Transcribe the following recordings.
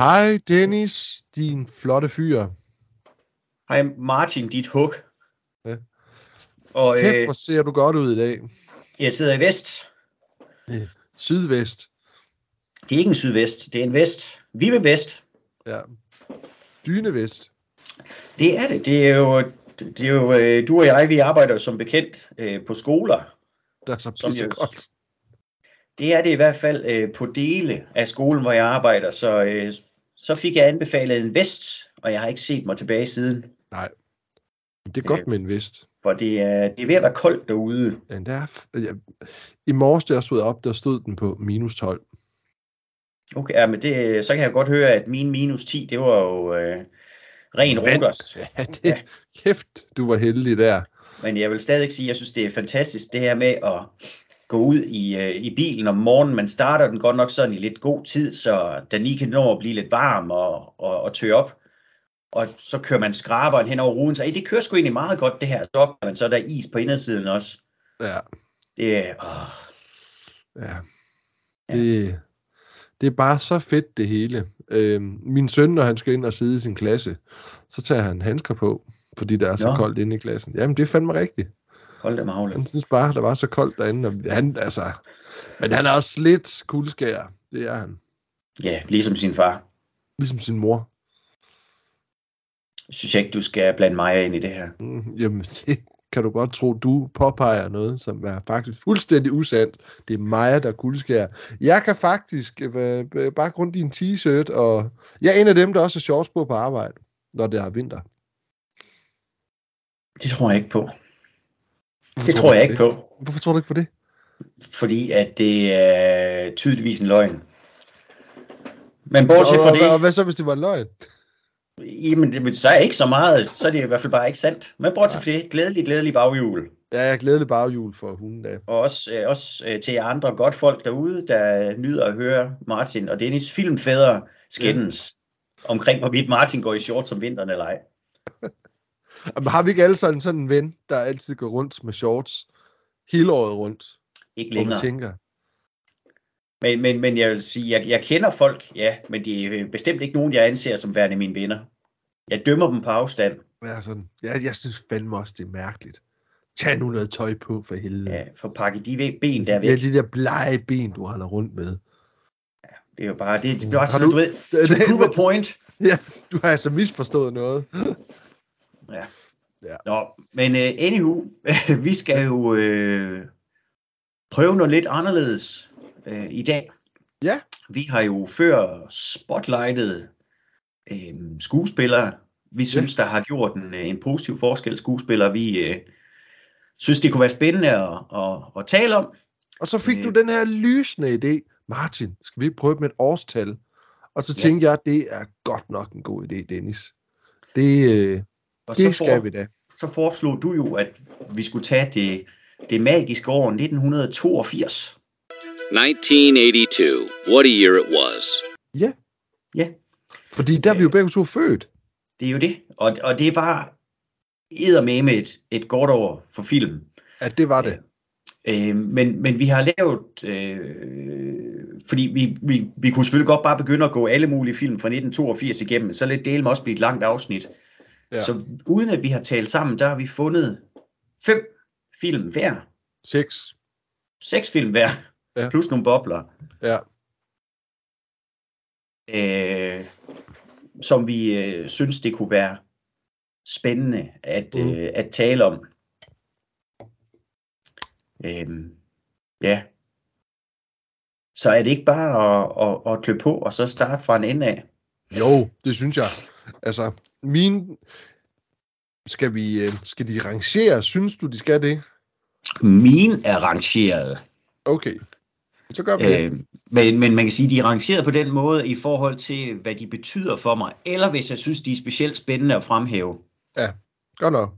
Hej Dennis, din flotte fyr. Hej Martin, dit hug. Ja. Og Kæft, øh, hvor ser du godt ud i dag. jeg sidder i vest. Sydvest. Det er ikke en sydvest, det er en vest. Vi vil vest. Ja. Dynevest. Det er det. Det er jo, det er jo øh, du og jeg, vi arbejder som bekendt øh, på skoler. Der er så pisse jeg- godt. Det er det i hvert fald øh, på dele af skolen, hvor jeg arbejder. Så, øh, så fik jeg anbefalet en vest, og jeg har ikke set mig tilbage siden. Det er godt Øh. med en vest. For det er, det er ved at være koldt derude. Men der er ja. I morges, da jeg stod op, der stod den på minus 12. Okay, ja, men det, så kan jeg godt høre, at min minus 10, det var jo øh, ren roters. Ja, det, Ja. kæft, du var heldig der. Men jeg vil stadig sige, at jeg synes, det er fantastisk, det her med at gå ud i, øh, i bilen om morgenen. Man starter den godt nok sådan i lidt god tid, så den lige kan nå at blive lidt varm og, og, og tørre op. Og så kører man skraberen hen over ruden, så "Ej, det kører sgu egentlig meget godt det her. Så opdager man så, er der is på indersiden også. Ja, Det er, åh, ja. Det, det er bare så fedt det hele. Øhm, min søn, når han skal ind og sidde i sin klasse, så tager han handsker på, fordi det er så Nå. koldt inde i klassen. Jamen, det er fandme rigtigt. Hold da magle. Han synes bare, der var så koldt derinde. Og han, altså, men han er også lidt kuldskær. Det er han. Ja, ligesom sin far. Ligesom sin mor. Synes jeg ikke, du skal blande mig ind i det her. Mm, Jamen, det kan du godt tro, du påpeger noget, som er faktisk fuldstændig usandt. Det er mig, der kuldskær. Jeg kan faktisk øh, øh, bare grund din t-shirt, og jeg er en af dem, der også har shorts på på arbejde, når det er vinter. Det tror jeg ikke på. Hvorfor Det tror jeg ikke det? på. Hvorfor tror du ikke på det? Fordi at det er tydeligvis en løgn. Men bortset fra og, og, det, hvad så, hvis det var en løgn? jamen, det, så er ikke så meget, så er det i hvert fald bare ikke sandt. Men bortset fra det, glædelig, glædelig baghjul. Ja, jeg glædelig baghjul for hunden da. Og også, øh, også øh, til andre godt folk derude, der nyder at høre Martin og Dennis filmfædre skændes omkring, hvorvidt Martin går i shorts om vinteren eller ej. Jamen, har vi ikke alle sådan sådan en ven, der altid går rundt med shorts hele året rundt? Ikke Hvor man længere. tænker, Men, men, men jeg vil sige, jeg, jeg kender folk, ja, men de er bestemt ikke nogen, jeg anser som værende mine venner. Jeg dømmer dem på afstand. ja, sådan, jeg, jeg synes fandme også, det er mærkeligt. Tag nu noget tøj på for helvede. Ja, for pakke de ben der væk. Ja, de der blege ben, du holder rundt med. Det er jo bare, det, det bliver også sådan, du- du ved, to prove a point. Du har altså misforstået noget. Ja. Ja. Nå, men uh, anywho, vi skal jo uh, prøve noget lidt anderledes uh, i dag. Ja. Vi har jo før spotlightet uh, skuespillere, vi synes, der har gjort en, en positiv forskel. Skuespillere, vi uh, synes, det kunne være spændende at, at, at tale om. Og så fik Øh. du den her lysende idé. Martin, skal vi prøve med et årstal? Og så Ja. tænkte jeg, det er godt nok en god idé, Dennis. Det, øh, Og det så, skal for, vi da. så foreslog du jo, at vi skulle tage det, det magiske år 1982. 1982. What a year it was. Ja. Ja. Fordi der er vi jo begge to født. Det er jo det. Og, og det var eddermame et, et godt år for film. Ja, det var det. Øh, men, men vi har lavet, øh, fordi vi, vi, vi kunne selvfølgelig godt bare begynde at gå alle mulige film fra 1982 igennem, så lidt dele også blive et langt afsnit. Ja. Så uden at vi har talt sammen, der har vi fundet fem film hver. Seks. Seks film hver. Ja. Plus nogle bobler. Ja. øh, som vi øh, synes, det kunne være spændende at, mm. øh, at tale om. Øhm, ja. Så er det ikke bare at, at, at klø på, og så starte fra en ende af? Jo, det synes jeg. Altså, min... Skal vi... øh, Skal de rangere? Synes du, de skal det? Min er rangeret. Okay. Så gør vi det. Øh, men, men man kan sige, at de er rangeret på den måde i forhold til, hvad de betyder for mig, eller hvis jeg synes, de er specielt spændende at fremhæve. Godt nok.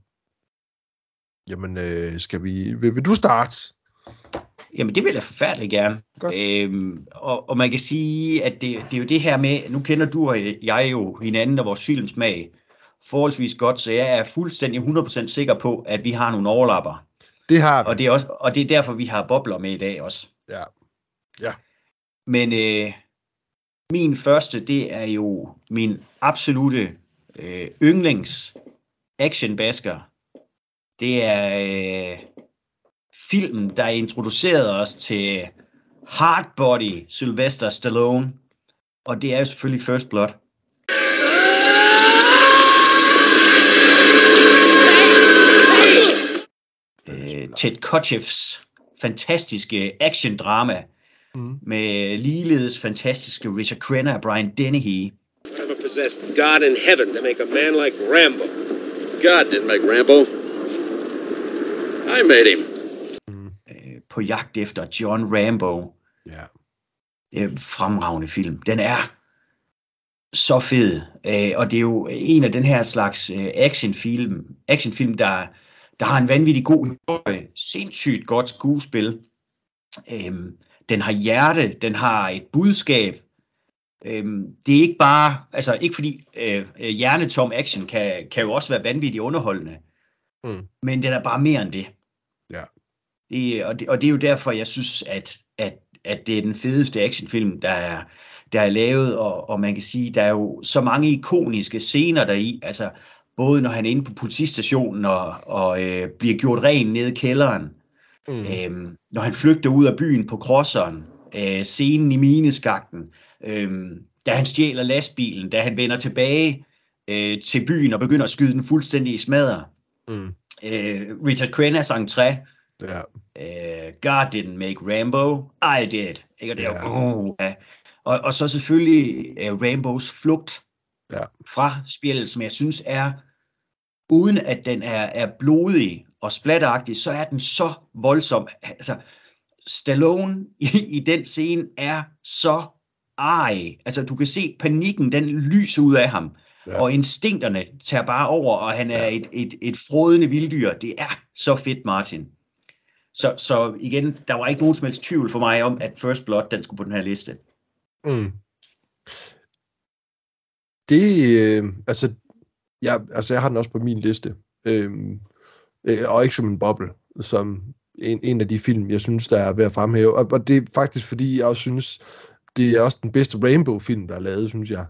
Jamen, øh, skal vi... Vil, vil du starte? Jamen, det vil jeg forfærdeligt gerne. Godt. Øhm, og, og man kan sige, at det, det er jo det her med, nu kender du og jeg jo hinanden og vores filmsmag forholdsvis godt, så jeg er fuldstændig 100% sikker på, at vi har nogle overlapper. Det har vi. Og det er, også, og det er derfor, vi har bobler med i dag også. Ja. Ja. Men øh, Min første, det er jo min absolute øh, yndlings actionbasker. Det er øh, filmen, der introducerede os til Hardbody Sylvester Stallone. Og det er jo selvfølgelig First Blood. Øh, Ted Kotcheffs fantastiske action-drama Mm. med ligeledes fantastiske Richard Crenna og Brian Dennehy. Never possessed God in heaven to make a man like Rambo. God didn't make Rambo. I made him. På jagt efter John Rambo. Ja. Det er en fremragende film. Den er så fed, øh, og det er jo en af den her slags øh, actionfilm, actionfilm der, der har en vanvittig god historie, sindssygt godt skuespil. Øhm, den har hjerte, den har et budskab. Øhm, det er ikke bare, altså ikke fordi øh, øh, hjernetom action kan, kan jo også være vanvittigt underholdende, Mm. men den er bare mere end det. Det, og, det, og det er jo derfor, jeg synes, at, at, at det er den fedeste actionfilm, der er, der er lavet, og, og man kan sige, der er jo så mange ikoniske scener deri, altså både når han er inde på politistationen og, og øh, bliver gjort ren nede i kælderen, Mm. øhm, når han flygter ud af byen på crosseren, øh, scenen i mineskakten, øhm, da han stjæler lastbilen, da han vender tilbage øh, til byen og begynder at skyde den fuldstændig i smadre. Mm. Øh, Richard Crenna's entré, Ja. øh, God didn't make Rambo, I did. Ikke? Og, det er, Ja. oh, ja. og, og så selvfølgelig øh, Rambos flugt Ja. fra spillet, som jeg synes er, uden at den er, er blodig og splatteragtig, så er den så voldsom. Altså, Stallone i, i den scene er så ej. Altså, du kan se panikken, den lyser ud af ham. Ja. Ja. Og instinkterne tager bare over, og han er et, et, et frodende vilddyr. Det er så fedt, Martin. Så, så igen, der var ikke nogen som helst tvivl for mig om, at First Blood, den skulle på den her liste. Mm. Det, øh, altså, jeg, altså, jeg har den også på min liste. Øhm, øh, og ikke som en boble, som en, en af de film, jeg synes, der er ved at fremhæve. Og, og det er faktisk, fordi jeg også synes, det er også den bedste Rainbow-film, der er lavet, synes jeg.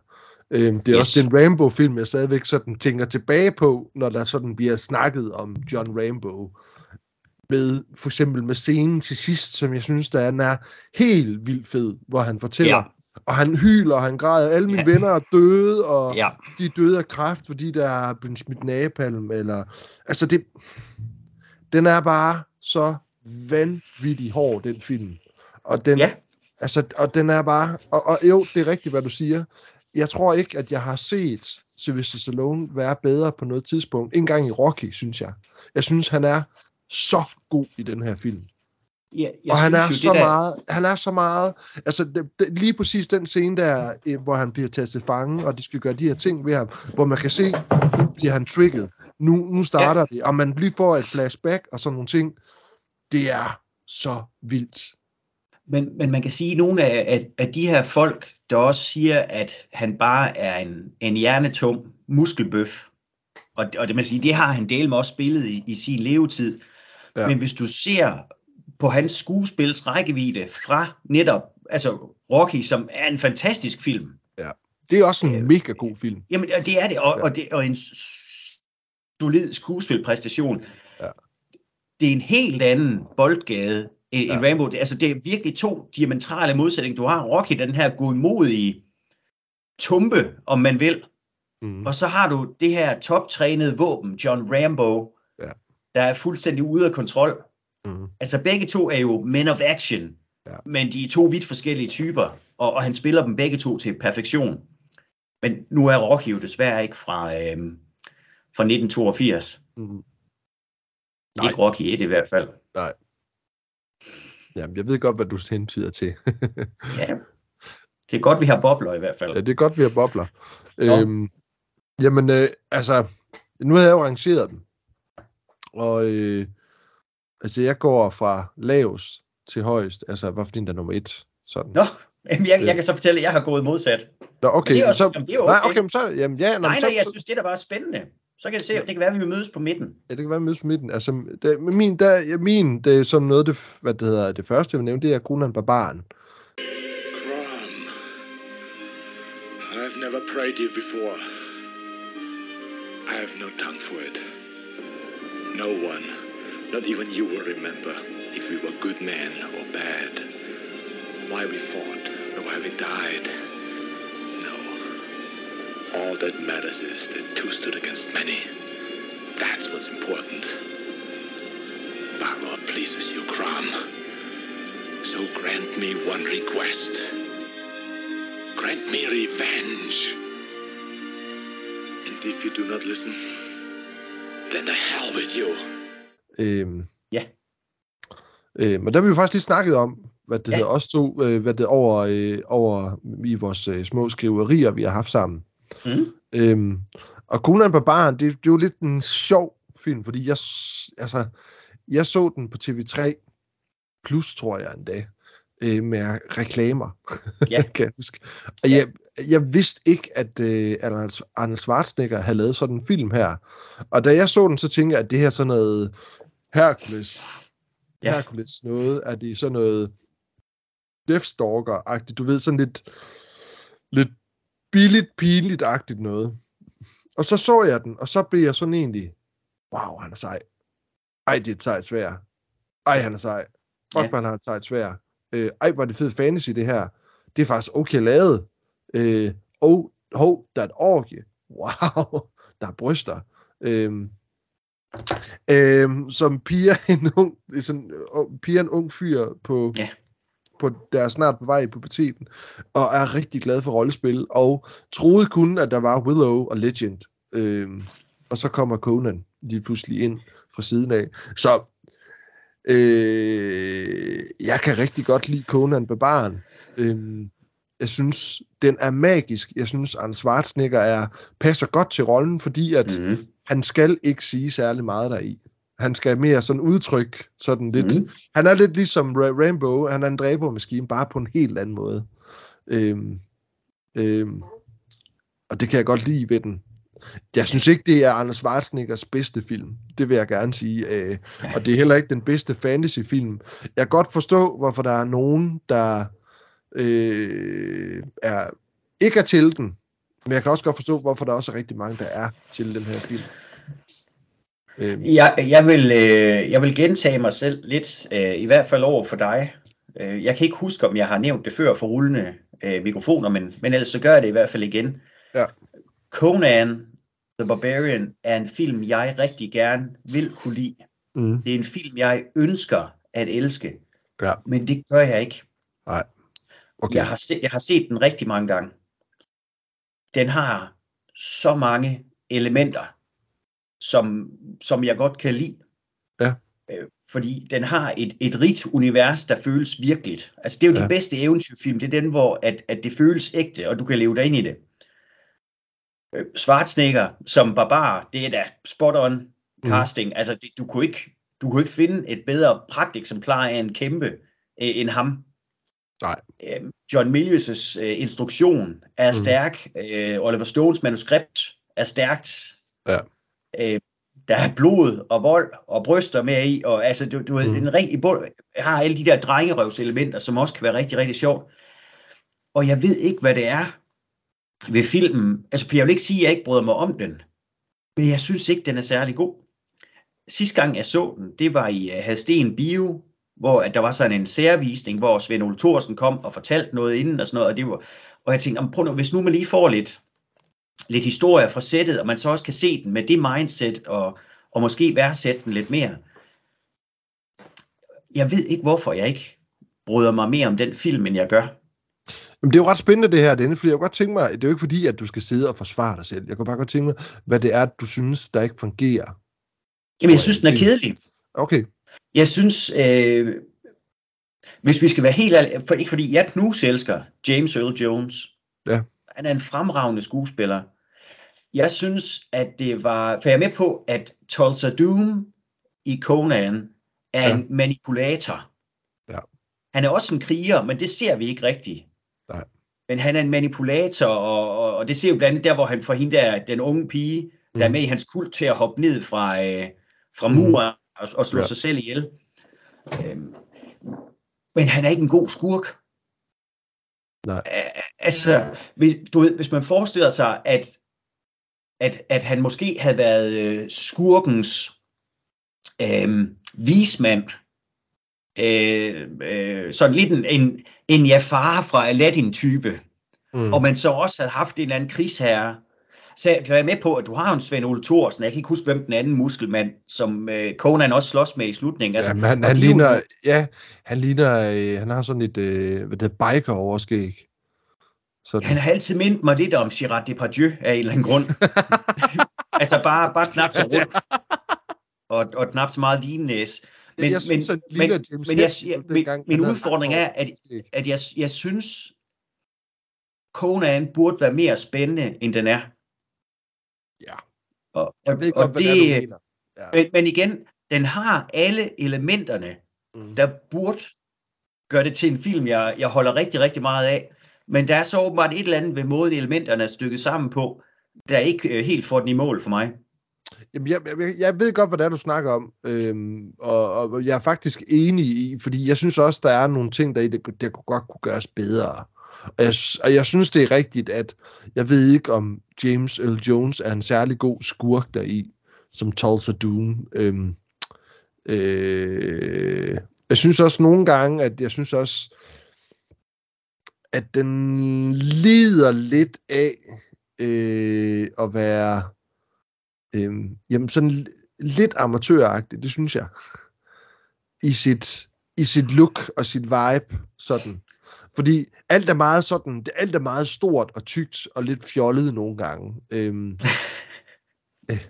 Øhm, det er Yes. yes. også den Rainbow-film, jeg stadigvæk sådan tænker tilbage på, når der sådan bliver snakket om John Rainbow. Med, for eksempel med scenen til sidst, som jeg synes, der er, den er helt vildt fed, hvor han fortæller, Ja. og han hyler, og han græder, alle mine Ja. venner er døde, og Ja, de er døde af kræft, fordi der er blevet smidt napalm, eller... Altså, det... Den er bare så vanvittig hård, den film. Og den, ja. altså, og den er bare... Og, og jo, det er rigtigt, hvad du siger. Jeg tror ikke, at jeg har set Sylvester Stallone være bedre på noget tidspunkt. Ikke engang i Rocky, synes jeg. Jeg synes, han er så god i den her film. ja jeg og han er så jo, det der- meget, han er så meget, altså det, det, lige præcis den scene der, eh, hvor han bliver taget til fange, og de skal gøre de her ting ved ham, hvor man kan se, nu bliver han trigget, nu, nu starter ja. det, og man lige får et flashback og sådan nogle ting, det er så vildt. Men, men man kan sige, at nogle af, af, af de her folk, der også siger, at han bare er en, en hjernetum muskelbøf, og, og det, man siger, det har han del med også spillet i, i sin levetid. Ja. Ja. Men hvis du ser på hans skuespils rækkevidde fra netop, altså Rocky, som er en fantastisk film, Det er også en Øh, mega god film. Jamen, det er det, og, Ja. ja. og, det, og en solid skuespilpræstation. Ja. Det er en helt anden boldgade end, Ja. ja. Rambo. Altså, det er virkelig to diametrale modsætninger. Du har Rocky, den her godmodige tumpe, om man vil, Mm. og så har du det her toptrænede våben, John Rambo, Ja. Der er fuldstændig ude af kontrol. Mm. Altså begge to er jo men of action, Ja. men de er to vidt forskellige typer, og, og han spiller dem begge to til perfektion. Men nu er Rocky jo desværre ikke fra, øhm, fra 1982. Mm. Nej. Nej. Ikke Rocky 1 i hvert fald. Jamen, jeg ved godt, hvad du hentyder til. Ja. Det er godt, vi har bobler i hvert fald. Ja, det er godt, vi har bobler. Nå. Øhm, jamen, øh, altså, nu har jeg jo rangeret dem. Og øh, altså, jeg går fra lavest til højst. Altså, hvorfor din der er nummer et? Sådan. Nå, jamen, jeg, jeg kan så fortælle, at jeg har gået modsat. Nå okay. Men det er også- så, jamen, det er jo Nej, okay. okay, men så, jamen, ja, Nej, nej, så, jeg synes, det er da bare spændende. Så kan det se, det kan være, at vi mødes på midten. Ja, det kan være med på midten. Altså, det, men min, der, ja, min, det er sådan noget, det, hvad det hedder, det første, jeg vil nævne, det er Conan Barbaren. Crom. I've never prayed you before. I have no tongue for it. No one, not even you, will remember if we were good men or bad. Why we fought, or why we died. No. All that matters is that two stood against many. That's what's important. Balor pleases you, Crom. So grant me one request. Grant me revenge. And if you do not listen, then the hell with you. Øhm, Ja. Øhm, og der har vi jo faktisk lige snakket om, hvad det Ja. hedder, også to, øh, hvad det over, øh, over i vores øh, små skriverier, vi har haft sammen. Mm. Øhm, og Conan Barbaren, det, det er jo lidt en sjov film, fordi jeg, altså, jeg så den på TV3 Plus, tror jeg endda, øh, med reklamer, Ja. kan jeg huske. Og jeg, jeg vidste ikke, at øh, Arnold Schwarzenegger havde lavet sådan en film her. Og da jeg så den, så tænkte jeg, at det her er sådan noget Hercules, Ja. ja. Hercules noget, at det er sådan noget Deathstalker-agtigt, du ved, sådan lidt, lidt billigt, pinligt-agtigt noget. Og så så jeg den, og så blev jeg sådan egentlig, wow, han er sej. Ej, det er et sejt svær. Ej, han er sej. Fuck, Ja. ja. han har et sejt svær. Øh, ej, er det fed fantasy, det her. Det er faktisk okay lavet. Øh, oh, hov, der er et orgie. Wow, der er bryster. Øhm, øhm, som piger en ung, sådan, øh, piger en ung fyr på, Ja. på, der er snart på vej i puberteten, og er rigtig glad for rollespil, og troede kun, at der var Willow og Legend. Øhm, og så kommer Conan lige pludselig ind fra siden af. Så øh, jeg kan rigtig godt lide Conan Barbaren. Øhm, jeg synes, den er magisk. Jeg synes, Arne Schwarzenegger er, passer godt til rollen, fordi at Mm. han skal ikke sige særlig meget deri. Han skal mere sådan udtrykke sådan lidt. Mm. Han er lidt ligesom Ra- Rainbow. Han er en dræbermaskine, bare på en helt anden måde. Øhm, øhm, og det kan jeg godt lide ved den. Jeg synes ikke, det er Anders Schwarzeneggers bedste film. Det vil jeg gerne sige. Øh, og det er heller ikke den bedste fantasyfilm. Jeg kan godt forstå, hvorfor der er nogen, der øh, er, ikke er til den. Men jeg kan også godt forstå, hvorfor der også er rigtig mange, der er til den her film. Øhm, Jeg, jeg, vil, øh, jeg vil gentage mig selv lidt, øh, i hvert fald over for dig. Øh, jeg kan ikke huske, om jeg har nævnt det før for rullende øh, mikrofoner, men, men ellers så gør jeg det i hvert fald igen. Ja. Conan the Barbarian er en film, jeg rigtig gerne vil kunne lide. mm, Det er en film, jeg ønsker at elske, ja, men det gør jeg ikke. okay. Jeg, har se, jeg har set den rigtig mange gange. Den har så mange elementer, som, som jeg godt kan lide. Ja. Øh, fordi den har et, et rigt univers, der føles virkeligt. Altså det er jo. Ja. de bedste eventyrfilm. Det er den, hvor at, at det føles ægte, og du kan leve dig ind i det. Øh, Schwarzenegger som barbar, det er da spot on casting. Mm. Altså det, du, kunne ikke, du kunne ikke finde et bedre pragteksemplar af en kæmpe øh, end ham. Nej. Øh, John Milius' øh, instruktion er Mhm. stærk. Øh, Oliver Stones manuskript er stærkt. Ja. Øh, der er blod og vold og bryster med i, og altså, du, du mm. Mhm. en rigtig bund, har alle de der drengerøvselementer, som også kan være rigtig, rigtig sjovt. Og jeg ved ikke, hvad det er ved filmen. Altså, for jeg vil ikke sige, at jeg ikke bryder mig om den, men jeg synes ikke, den er særlig god. Sidste gang, jeg så den, det var i øh, Hadsten Bio, hvor at der var sådan en særvisning, hvor Svend Ole Thorsen kom og fortalte noget inden og sådan noget, og, det var, og jeg tænkte, prøv nu, hvis nu man lige får lidt, lidt historie fra sættet, og man så også kan se den med det mindset, og, og måske værdsætte den lidt mere. Jeg ved ikke, hvorfor jeg ikke bryder mig mere om den film, end jeg gør. Men det er jo ret spændende det her, Dennis, fordi jeg kunne godt tænke mig, det er jo ikke fordi, at du skal sidde og forsvare dig selv. Jeg kunne bare godt tænke mig, hvad det er, du synes, der ikke fungerer. Jamen, jeg synes, den er kedelig. Okay. Jeg synes, øh, hvis vi skal være helt ærlige, for, ikke fordi jeg knus elsker James Earl Jones. Ja. Han er en fremragende skuespiller. Jeg synes, at det var, for jeg er med på, at Tulsa Doom i Conan er Ja. en manipulator. Ja. Han er også en kriger, men det ser vi ikke rigtigt. Nej. Men han er en manipulator, og, og, og det ser jo blandt andet der, hvor han får hende der, den unge pige, der er Mm. med i hans kult til at hoppe ned fra, øh, fra Mm. muren og, og slå Ja. sig selv ihjel. Øhm, men han er ikke en god skurk. Nej. Altså, hvis, du ved, hvis man forestiller sig, at, at, at han måske havde været øh, skurkens øh, vismand, øh, øh, sådan lidt en, en, en Jafar fra Aladdin-type, Mm. og man så også havde haft en eller anden krigsherre, så jeg være med på, at du har en Svend Ole Thorsen, jeg kan ikke huske, hvem den anden muskelmand, som øh, Conan også slås med i slutningen. Altså, ja, men han, han de er jo- ligner, ja, han ligner, øh, han har sådan et, øh, hvad det er, biker overskæg. Sådan. Han har altid mindet mig lidt om Gerard Depardieu af en eller anden grund. altså bare, bare knap så rundt. Og, og knap så meget lignæs. Men, jeg synes, men, men, James men, jeg, jeg, min, dengang min udfordring er, at, at jeg, jeg synes, Conan burde være mere spændende, end den er. Ja. Og, Jeg og, ved og godt, hvad det, er, du mener. Ja. men, men igen, den har alle elementerne, Mm. der burde gøre det til en film, jeg, jeg holder rigtig, rigtig meget af. Men der er så åbenbart et eller andet ved måden, elementerne er stykket sammen på, der ikke øh, helt får den i mål for mig. Jamen, jeg, jeg, jeg ved godt, hvad det er, du snakker om, øhm, og, og jeg er faktisk enig i, fordi jeg synes også, der er nogle ting, der i det, der kunne godt kunne gøres bedre. Og jeg, og jeg synes, det er rigtigt, at jeg ved ikke, om James L. Jones er en særlig god skurk deri, som Tulsa Doom. Øhm, øh, jeg synes også nogle gange, at jeg synes også, at den lider lidt af øh, at være øhm, jamen sådan lidt amatøragtigt, det synes jeg. I sit, I sit look og sit vibe, sådan. Fordi alt er meget sådan, det, alt er meget stort og tykt og lidt fjollet nogle gange. Øhm,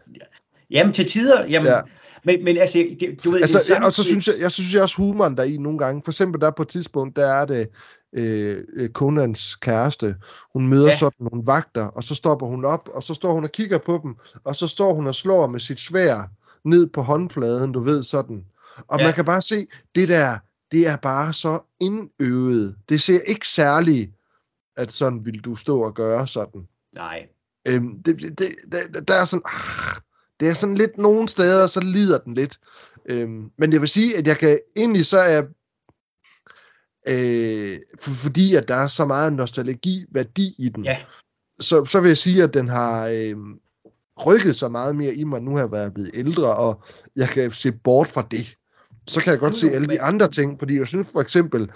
Jamen til tider, jamen, Ja. men, men altså, det, du ved, altså, det ja, og så synes jeg, jeg synes jeg også humoren der er i nogle gange. For eksempel der på et tidspunkt, der er det øh, øh, Conans kæreste. Hun møder ja. Sådan nogle vagter, og så stopper hun op, og så står hun og kigger på dem, og så står hun og slår med sit svær ned på håndfladen, du ved sådan. Og ja. Man kan bare se, det der, det er bare så indøvet. Det ser ikke særligt, at sådan vil du stå og gøre sådan. Nej, Øhm, det, det, det, der er sådan, ah, det er sådan lidt nogle steder, så lider den lidt. Øhm, men jeg vil sige, at jeg kan egentlig så er, øh, for, fordi at der er så meget nostalgi-værdi i den, ja, så, så vil jeg sige, at den har øh, rykket så meget mere i mig, nu har jeg været blevet ældre, og jeg kan se bort fra det. Så kan jeg godt se alle de andre ting, fordi jeg synes for eksempel,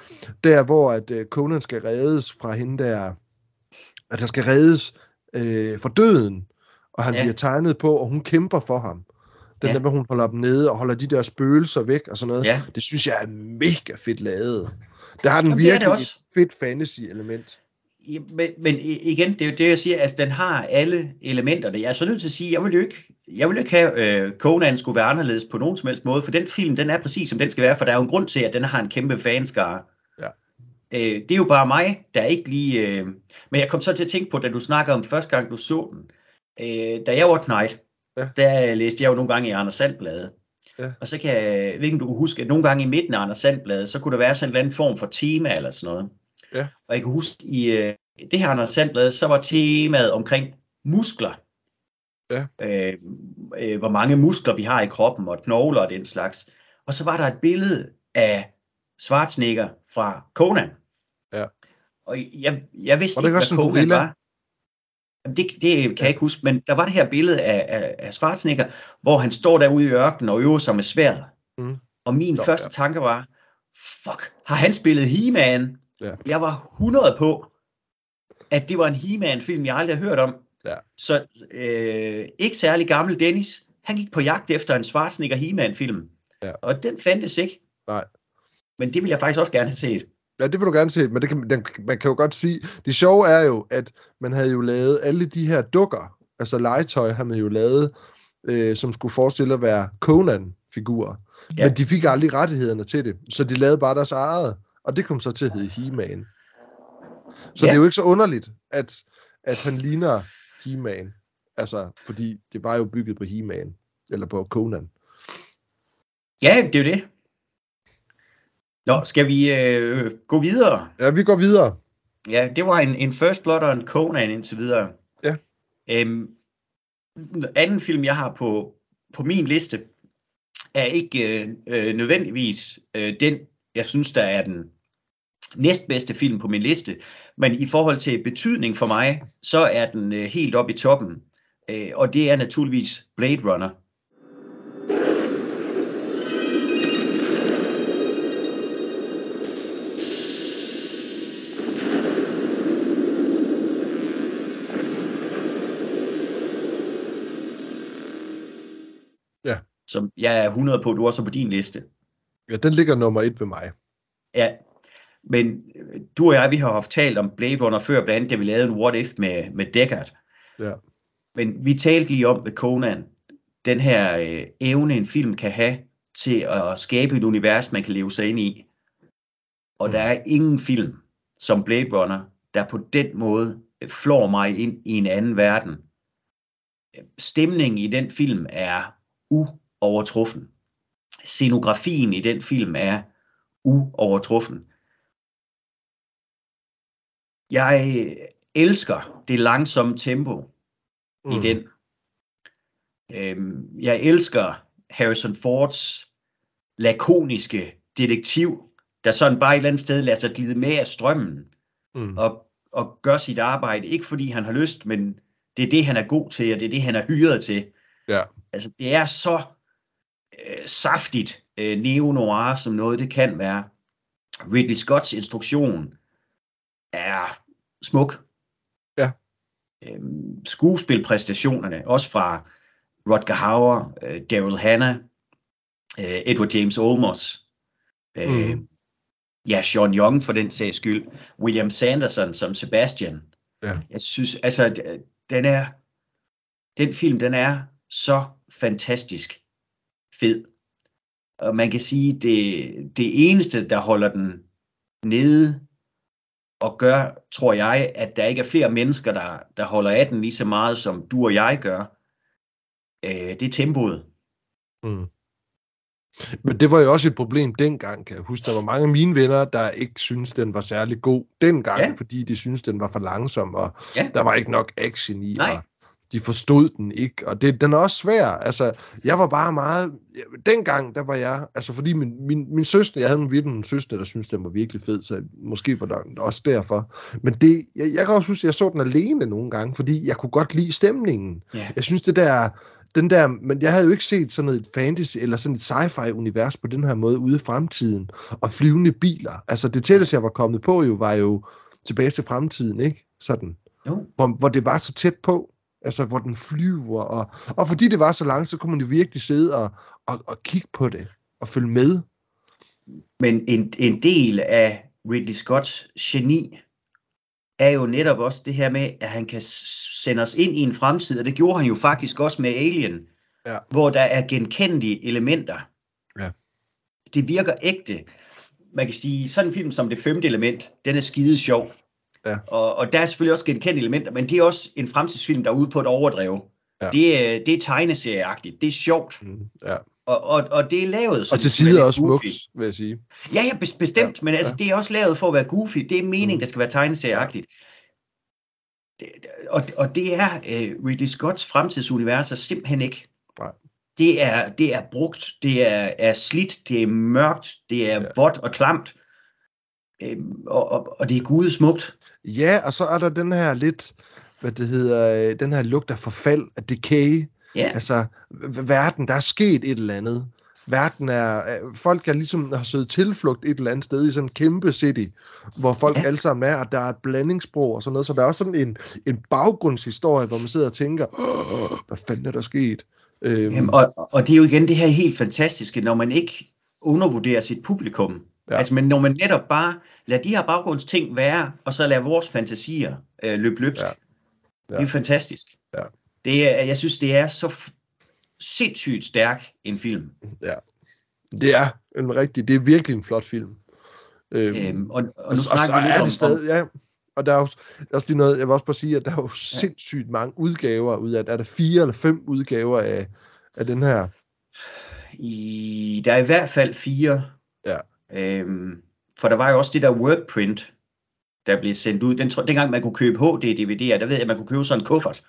der hvor at øh, Conan skal reddes fra hende der, at der skal reddes øh, fra døden, og han ja. Bliver tegnet på, og hun kæmper for ham. Den. Ja. der, hvor hun holder dem nede, og holder de der spøgelser væk, og sådan noget. ja. Det synes jeg er mega fedt lavet. Der har den Jamen, det er det virkelig også. et fedt fantasy-element. Ja, Men, men igen, det er jo det, jeg siger, altså den har alle elementerne. Jeg er så nødt til at sige, jeg vil jo ikke, jeg vil jo ikke have, øh, Conan skulle være anderledes på nogen som helst måde, for den film, den er præcis som den skal være, for der er jo en grund til, at den har en kæmpe fanskare. Ja. Øh, det er jo bare mig, der ikke lige... Øh, men jeg kom så til at tænke på, da du snakker om første gang, du så den. Øh, da jeg var knight, Ja. der læste jeg jo nogle gange i Anders Sandbladet. Ja. Og så kan jeg, ikke, du kan huske, at nogle gange i midten af Anders Sandbladet, så kunne der være sådan en eller anden form for tema eller sådan noget. Ja. Og jeg kan huske, i øh, det her Anders Sandblad, så var temaet omkring muskler. Ja. Øh, øh, hvor mange muskler vi har i kroppen, og knogler og den slags. Og så var der et billede af Schwarzenegger fra Conan. Ja. Og jeg, jeg vidste Var det ikke, hvad Conan var. Det, det kan jeg ikke huske, men der var det her billede af, af, af Schwarzenegger, hvor han står derude i ørkenen og øver sig med sværet. Mm. Og min Nå, første ja. tanke var, fuck, har han spillet He-Man? Ja. Jeg var 100 på, at det var en He-Man-film, jeg aldrig har hørt om. Ja. Så øh, ikke særlig gammel Dennis, han gik på jagt efter en Schwarzenegger He-Man-film. Ja. Og den fandtes ikke. Nej. Men det ville jeg faktisk også gerne have set. Ja, det vil du gerne se, men det kan, den, man kan jo godt sige, det sjove er jo, at man havde jo lavet alle de her dukker, altså legetøj har man jo lavet, øh, som skulle forestille at være Conan-figurer. Ja. Men de fik aldrig rettighederne til det, så de lavede bare deres eget, og det kom så til at hedde He-Man. Så. Ja. det er jo ikke så underligt, at, at han ligner He-Man, altså, fordi det var jo bygget på He-Man, eller på Conan. Ja, det er jo det. Nå, skal vi øh, gå videre? Ja, vi går videre. Ja, det var en, en First Blood og en Conan indtil videre. Ja. Øhm, den anden film, jeg har på, på min liste, er ikke øh, øh, nødvendigvis øh, den, jeg synes, der er den næstbedste film på min liste, men i forhold til betydning for mig, så er den øh, helt oppe i toppen. Øh, og det er naturligvis Blade Runner. Som jeg er 100 på, du også er på din liste. Ja, den ligger nummer et ved mig. Ja, men øh, du og jeg, vi har haft talt om Blade Runner før, blandt andet, da vi lavede en What If med, med Deckard. Ja. Men vi talte lige om med Conan, den her øh, evne, en film kan have til at skabe et univers, man kan leve sig ind i. Og Mm. der er ingen film som Blade Runner, der på den måde øh, flår mig ind i en anden verden. Stemningen i den film er uovertruffen. Scenografien i den film er uovertruffen. Jeg elsker det langsomme tempo mm. i den. Øhm, jeg elsker Harrison Fords lakoniske detektiv, der sådan bare et eller andet sted lader sig glide med af strømmen Mm. og, og gør sit arbejde. Ikke fordi han har lyst, men det er det, han er god til, og det er det, han er hyret til. Ja. Altså, det er så øh, saftigt øh, neo-noir, som noget det kan være. Ridley Scotts instruktion er smuk. Ja. Øhm, skuespilpræstationerne, også fra Rutger Hauer, øh, Daryl Hannah, øh, Edward James Olmos, øh, Mm. ja, Sean Young for den sags skyld, William Sanderson som Sebastian. Ja. Jeg synes, altså, den er, den film, den er så fantastisk fed. Og man kan sige, det, det eneste, der holder den nede og gør, tror jeg, at der ikke er flere mennesker, der, der holder af den lige så meget, som du og jeg gør, øh, det er tempoet. Mm. Men det var jo også et problem dengang, kan jeg huske. Der var mange af mine venner, der ikke syntes, den var særlig god dengang, Ja. fordi de syntes, den var for langsom, og Ja. der var ikke nok action i, Nej. og de forstod den ikke, og det, den er også svær. Altså, jeg var bare meget... Dengang, der var jeg... Altså, fordi min, min, min søster, jeg havde en virkelig en søster, der syntes, den var virkelig fed, så måske var det også derfor. Men det, jeg, jeg kan også huske, at jeg så den alene nogle gange, fordi jeg kunne godt lide stemningen. Ja. Jeg synes, det der den der, men jeg havde jo ikke set sådan et fantasy eller sådan et sci-fi univers på den her måde ude i fremtiden, og flyvende biler. Altså det tætteste, jeg var kommet på jo, var jo tilbage til fremtiden, ikke? Sådan. Jo. Hvor, hvor det var så tæt på, altså hvor den flyver, og, og fordi det var så langt, så kunne man jo virkelig sidde og, og, og kigge på det, og følge med. Men en, en del af Ridley Scotts geni er jo netop også det her med, at han kan sende os ind i en fremtid, og det gjorde han jo faktisk også med Alien, Ja. hvor der er genkendelige elementer. Ja. Det virker ægte. Man kan sige, sådan en film som Det femte element, den er skide sjov. Ja. Og, og der er selvfølgelig også genkendelige elementer, men det er også en fremtidsfilm, der er ude på et overdrev. Ja. Det, er, det er tegneserieagtigt, det er sjovt, Mm, ja. og, og, og det er lavet Og som til sådan tider også smukt, vil jeg sige. Ja, ja, bes- bestemt, ja, men altså, ja. det er også lavet for at være goofy. Det er meningen, Mm. der skal være tegneserieagtigt. Det, og, og det er uh, Ridley Scotts fremtidsunivers er simpelthen ikke. Nej. Det er, det er brugt, det er, er slidt, det er mørkt, det er Ja. vådt og klamt. Øhm, og, og, og det er gudesmukt. Ja, og så er der den her lidt, hvad det hedder, øh, den her lugt af forfald, af decay, Ja, Altså, verden, der er sket et eller andet. Verden er, er- folk er ligesom har søget tilflugt et eller andet sted i sådan en kæmpe city, hvor folk ja. alle sammen er, og der er et blandingssprog og sådan noget, så der er også sådan en, en baggrundshistorie, hvor man sidder og tænker, "Åh, hvad fanden er der sket? Øhm, Jamen, og, og det er jo igen det her helt fantastiske, når man ikke undervurderer sit publikum. Ja. Ja. Altså, men når man netop bare lader de her baggrundsting være, og så lader vores fantasier øh, løbe løbsk. Ja. Ja. Ja. Det er fantastisk. Ja. Det er, jeg synes, det er så f- sindssygt stærk en film. det er en rigtig, det er virkelig en flot film. Øhm, Øhm, og, og og, nu og, snakker så vi er om, det stadig, ja. Og der er jo også lige noget, jeg vil også bare sige, at der er jo sindssygt mange udgaver ud af, er der fire eller fem udgaver af, af den her? i, der er i hvert fald fire. Ja. Øhm, for der var jo også det der workprint, der blev sendt ud. Den, dengang man kunne købe HD-DVD'er, der ved jeg, at man kunne købe sådan en kuffert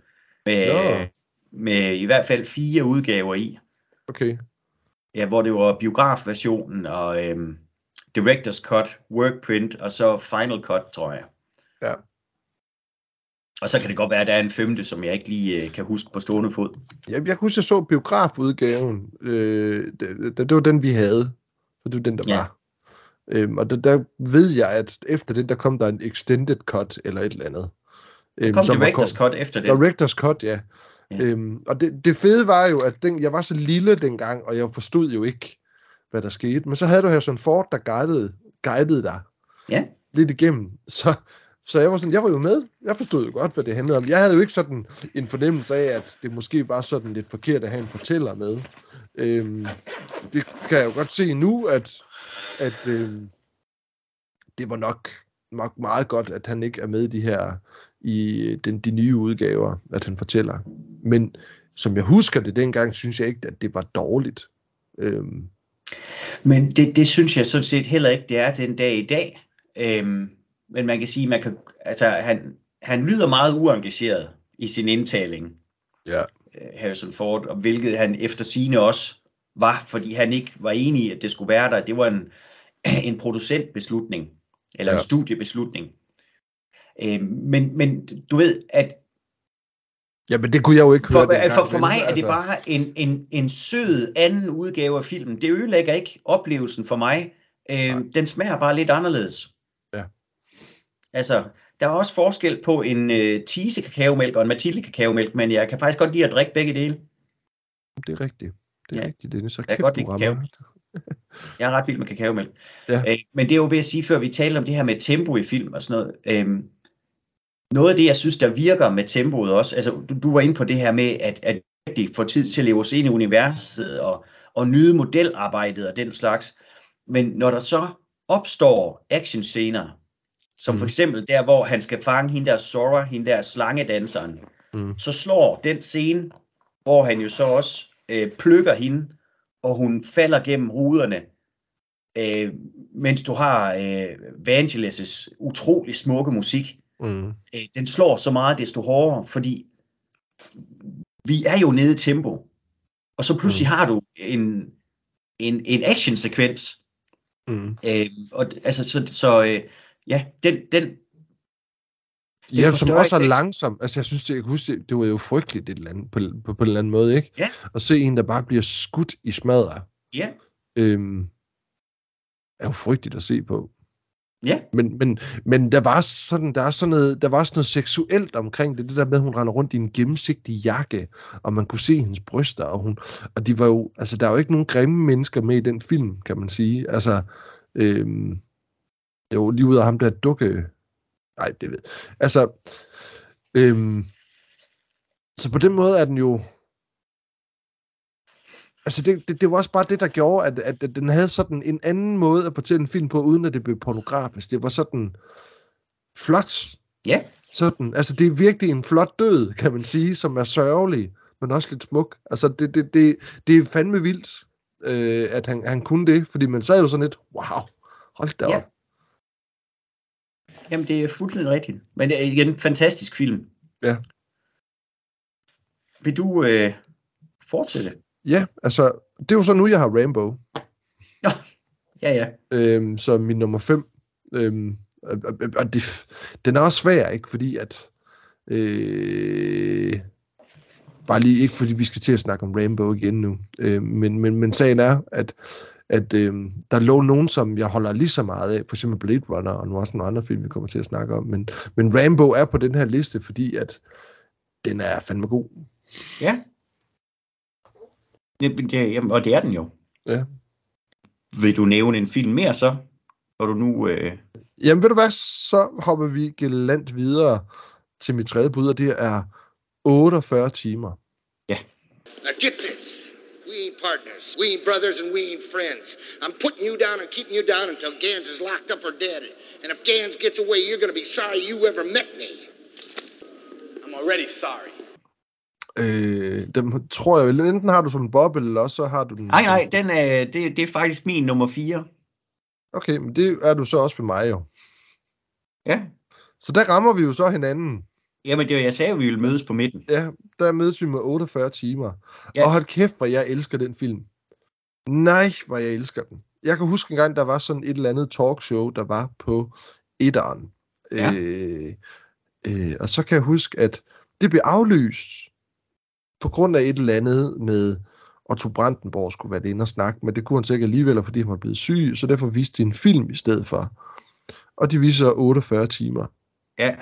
med, Nå. med i hvert fald fire udgaver i. Okay. Ja, hvor det var biografversionen og øhm, Director's Cut, Workprint og så Final Cut, tror jeg. Ja. Og så kan det godt være, at der er en femte, som jeg ikke lige øh, kan huske på stående fod. Jeg, jeg kan huske, jeg så biografudgaven. Øh, det, det, det var den, vi havde. For det var den, der Ja. var. Øhm, og der, der ved jeg, at efter den, der kom der en extended cut, eller et eller andet. Øhm, Kom som var Director's Cut efter det. Director's cut, ja. Ja. ja. Øhm, og det, det fede var jo, at den, jeg var så lille dengang, og jeg forstod jo ikke, hvad der skete. Men så havde du her sådan Ford, der guidede, guidede dig Ja. lidt igennem. Så, så jeg var sådan, jeg var jo med. Jeg forstod jo godt, hvad det handlede om. Jeg havde jo ikke sådan en fornemmelse af, at det måske var sådan lidt forkert at have en fortæller med. Øhm, det kan jeg jo godt se nu, at, at øhm, det var nok, nok meget godt, at han ikke er med i de her i den, de nye udgaver, at han fortæller. Men som jeg husker det dengang, synes jeg ikke, at det var dårligt. Øhm, Men det, det synes jeg sådan set heller ikke, det er den dag i dag. Øhm, men man kan sige, man kan, altså, han, han lyder meget uengageret i sin indtaling, ja. Øh, Harrison Ford, og hvilket han efter sine også var, fordi han ikke var enig i, at det skulle være der. Det var en, en producentbeslutning, eller en Ja. studiebeslutning. Øhm, men, men du ved, at ja, men det kunne jeg jo ikke for, høre for, for vel? mig er det Altså, bare en, en, en sød anden udgave af filmen. Det ødelægger ikke oplevelsen for mig. Øhm, den smager bare lidt anderledes. Ja. Altså, der er også forskel på en øh, Tise kakaomælk og en Mathilde kakaomælk, men jeg kan faktisk godt lide at drikke begge dele. Det er rigtigt. Det er Ja. rigtigt, Dennis. Så Jeg kæft, godt lide. Jeg er ret vild med kakaomælk. Ja. Øh, men det er jo ved at sige, før vi talte om det her med tempo i film og sådan noget. Øh, noget af det, jeg synes, der virker med tempoet også, altså du, du var inde på det her med, at, at de får tid til at leve os ind i universet og, og nyde modelarbejdet og den slags. Men når der så opstår actionscener, som Mhm. for eksempel der, hvor han skal fange hende der Sora, hende der slangedanseren, Mm. så slår den scene, hvor han jo så også øh, plukker hende, og hun falder gennem ruderne, øh, mens du har øh, Vangelis' utrolig smukke musik. Mm. Øh, den slår så meget desto hårdere, fordi vi er jo nede i tempo. Og så pludselig Mm. har du en, en, en actionsekvens. Mm. Øh, og, altså, så, så øh, ja, den, den, Det Ja, som også er ikke. langsom. Altså, jeg synes, det, jeg kan huske, det, det var jo frygteligt et eller andet, på, på, på en eller anden måde, ikke? Ja. At se en, der bare bliver skudt i smadret, ja, øhm, er jo frygteligt at se på. ja, Men, men, men der var sådan, der er sådan noget, der var sådan noget seksuelt omkring det, det der med, at hun render rundt i en gennemsigtig jakke, og man kunne se hendes bryster, og hun, og de var jo, altså der er jo ikke nogen grimme mennesker med i den film, kan man sige. Altså, øhm, jo, lige ud af ham der dukke, nej, det ved Altså, øhm, så på den måde er den jo, altså det, det, det var også bare det, der gjorde, at, at, at den havde sådan en anden måde at fortælle en film på, uden at det blev pornografisk. Det var sådan flot. ja. Sådan, altså det er virkelig en flot død, kan man sige, som er sørgelig, men også lidt smuk. Altså det, det, det, det er fandme vildt, øh, at han, han kunne det, fordi man sad jo sådan lidt, wow, hold da Ja. op. Jamen, det er fuldstændig rigtigt. Men det er igen en fantastisk film. Ja. Vil du øh, fortsætte? Ja, altså, det er jo så nu, jeg har Rambo, Ja, ja. øhm, som min nummer 5. Øhm, og det, den er også svær, ikke? Fordi at... Øh, bare lige ikke, fordi vi skal til at snakke om Rainbow igen nu. Øh, men, men, men sagen er, at, at øh, der lå nogen, som jeg holder lige så meget af, for eksempel Blade Runner, og nu også nogle andre film, vi kommer til at snakke om. Men, men Rainbow er på den her liste, fordi at den er fandme god. Ja. Det, det, jamen, og det er den jo. Ja. Vil du nævne en film mere så? Når du nu... Øh... Jamen ved du hvad, så hopper vi gelant videre til mit tredje bud, og det er 48 timer. Now get this. Partners. We ain't brothers and we ain't friends. I'm putting you down and keeping you down until Gans is locked up or dead. And if Gans gets away, you're gonna be sorry you ever met me. I'm already sorry. Øh, dem tror jeg vel, enten har du som en boble, eller også så har du den... Nej, nej, den er, det, det er faktisk min nummer 4. Okay, men det er du så også ved mig jo. Ja. Så der rammer vi jo så hinanden. Jamen, det var, jeg sagde, at vi ville mødes på midten. Ja, der mødes vi med 48 timer. Ja. Og hold kæft, hvor jeg elsker den film. Nej, hvor jeg elsker den. jeg kan huske en gang, der var sådan et eller andet talkshow, der var på etteren. Ja. Øh, øh, og så kan jeg huske, at det blev aflyst på grund af et eller andet med Otto Brandenborg skulle være det inde og snakke, men det kunne han så ikke alligevel, fordi han var blevet syg, så derfor viste de en film i stedet for. Og de viser 48 timer. Ja.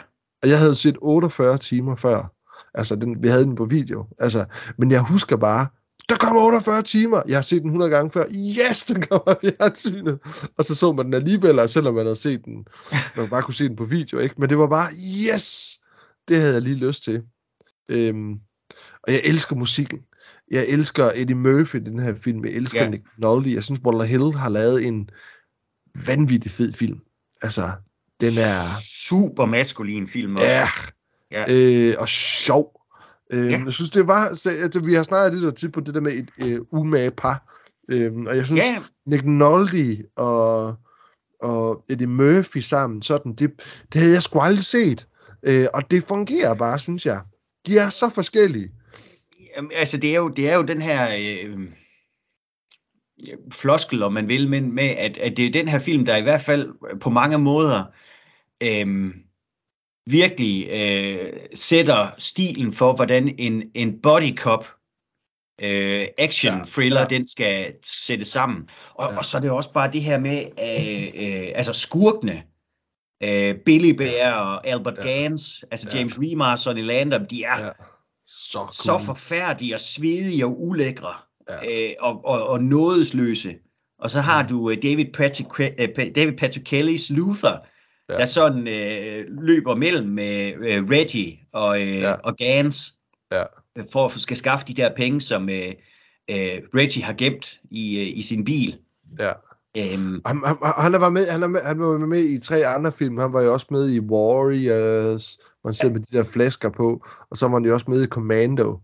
Og jeg havde set 48 timer før. Altså, den, vi havde den på video. Altså, men jeg husker bare, der kommer 48 timer. Jeg har set den 100 gange før. Yes, den kommer fjernsynet. Og så så man den alligevel, selvom man havde set den. Man bare kunne se den på video, ikke? Men det var bare, yes! Det havde jeg lige lyst til. Øhm, og jeg elsker musikken. Jeg elsker Eddie Murphy i den her film. Jeg elsker yeah. Nick Nolte. Jeg synes, Walter Hill har lavet en vanvittig fed film. Altså, den er... Super maskulin film også. Ja. Ja. Øh, og sjov. Øh, Ja. Jeg synes, det var... Så, altså, vi har snakket lidt tit på det der med et øh, umage par. Øh, og jeg synes, Ja, Nick Nolte og, og Eddie Murphy sammen, sådan, det, det havde jeg sgu aldrig set. Øh, og det fungerer bare, synes jeg. De er så forskellige. Jamen, altså det er jo, det er jo den her øh, floskel, om man vil, men med, at, at det er den her film, der i hvert fald på mange måder øh, virkelig øh, sætter stilen for, hvordan en, en body cop øh, action Ja, thriller, ja. den skal sættes sammen. Og, Ja. og så er det også bare det her med, øh, øh, altså skurkene, øh, Billy Bear og Albert Ja. Gans, altså Ja. James Remar og Sonny Landham, de er Ja. Så cool. så forfærdelige og svedige og ulækre Ja. øh, og, og, og nådesløse. Og så har du øh, David Patrick, Pa- David Patrick Kellys Luther, Ja. ja. der sådan øh, løber mellem øh, Reggie og, øh, Ja. ja. og Gans, Ja. øh, for at skal skaffe de der penge, som øh, øh, Reggie har gemt i, øh, i sin bil. Ja. Øhm, Han, han, han, var med, han, er med, han var med i tre andre film. Han var jo også med i Warriors, hvor han sidder med de der flasker på. Og så var han jo også med i Commando,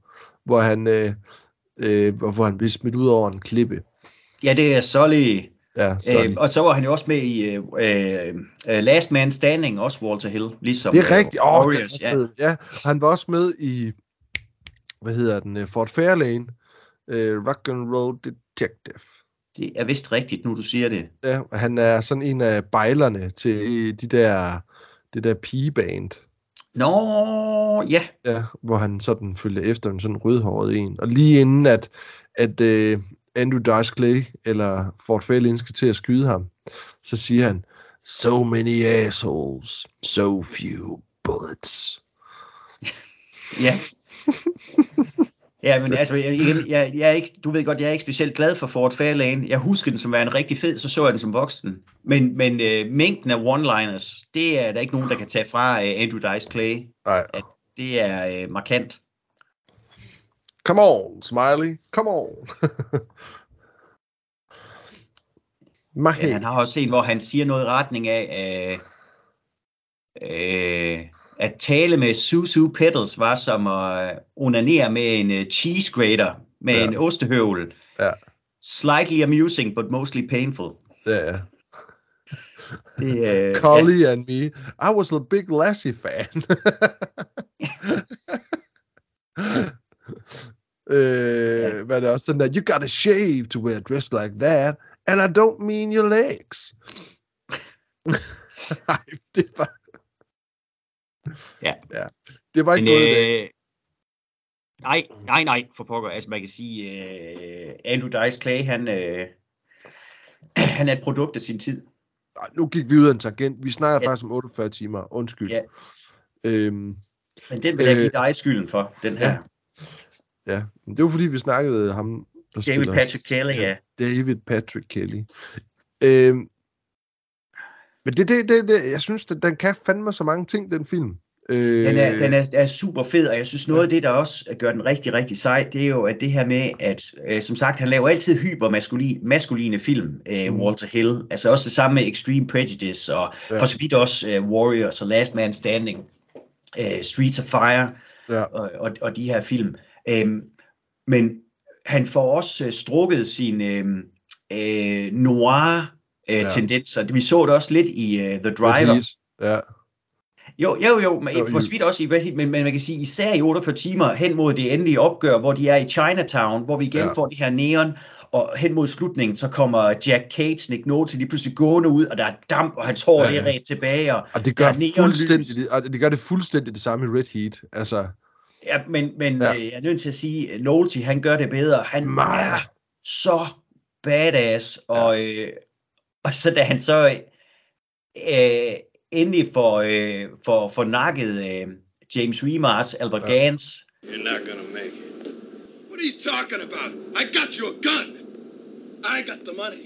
hvor han, øh, øh, hvor, hvor han blev smidt ud over en klippe. ja, det er Sully. Ja, sorry. Øh, og så var han jo også med i øh, øh, øh, Last Man Standing, også Walter Hill, ligesom det er øh, rigtigt. Åh, oh, Warriors. ja. ja. Han var også med i, hvad hedder den, øh, Fort Fairlane, øh, Rock and Roll Detective. Det er vist rigtigt, nu du siger det. Ja, og han er sådan en af bejlerne til øh, de der, det der pigeband. Nå, ja. Ja, hvor han sådan følger efter en sådan rødhåret en. Og lige inden at, at uh, Andrew Dice Clay eller Fort Fairlane skal til at skyde ham, så siger han, So many assholes, so few bullets. Ja. ja, men altså, jeg, jeg, jeg er ikke, du ved godt, jeg er ikke specielt glad for Fort Fairlane. Jeg husker den som værende rigtig fed, så så jeg den som voksen. Men, men øh, mængden af one-liners, det er der ikke nogen, der kan tage fra øh, Andrew Dice Clay. Nej, Det er øh, markant. Come on, Smiley, come on. Ja, han har også en, hvor han siger noget i retning af, øh, øh, at tale med Susu Petals var som at onanere med en uh, cheese grater, med Ja. ja. en ostehøvel. Ja. Slightly amusing, but mostly painful. Ja, ja. Det, øh, Collie and me. I was a big Lassie fan. øh, hvad er det også den der, you gotta shave to wear a dress like that, and I don't mean your legs. Nej, det var... Ja. ja. Det var ikke Men, noget øh, nej, nej, nej, for pokker. Altså, man kan sige, øh, Andrew Dice Clay, han, øh, han er et produkt af sin tid. Nej, nu gik vi ud af en tangent. Vi snakker Ja. faktisk om 48 timer. Undskyld. Ja. Øhm, Men den vil jeg Øh, give dig skylden for, den her. Ja. Ja. Men Det var fordi, vi snakkede ham, der David spiller- Patrick Kelly, ja. David Patrick Kelly. Øhm, men det, det, det, det, jeg synes, den, den kan fandme så mange ting, den film. Øh, Den, er, den er, er super fed, og jeg synes noget af det, der også gør den rigtig, rigtig sej, det er jo at det her med, at øh, som sagt, han laver altid hypermaskuline maskuline film, øh, Mm. Walter Hill. Altså også det samme med Extreme Prejudice, og Ja. for så vidt også øh, Warriors og Last Man Standing, øh, Streets of Fire Ja. og, og, og de her film. Øhm, men han får også øh, strukket sine øh, øh, noir øh, Ja. Vi så det også lidt i uh, The Driver. Ja, Jo, jo, jo, men Jo, for jo. så vidt også i Resident, men, men man kan sige, især i 48 timer hen mod det endelige opgør, hvor de er i Chinatown, hvor vi igen Ja. får det her neon, og hen mod slutningen, så kommer Jack Cage, Nick Nolte, lige pludselig gående ud, og der er damp, og hans hår Ja, er ret tilbage, og, Og det gør, fuldstændig, og det gør det fuldstændig det samme i Red Heat. Altså, ja, men, men Ja. ja. jeg er nødt til at sige, at Nolte, han gør det bedre. Han Meget. er så badass, og, øh, og så da han så øh, endelig får, øh, får, får nakket øh, James Remars, Albert Ja. ja. Gans, You're not gonna make it. What are you talking about? I got you a gun. I got the money.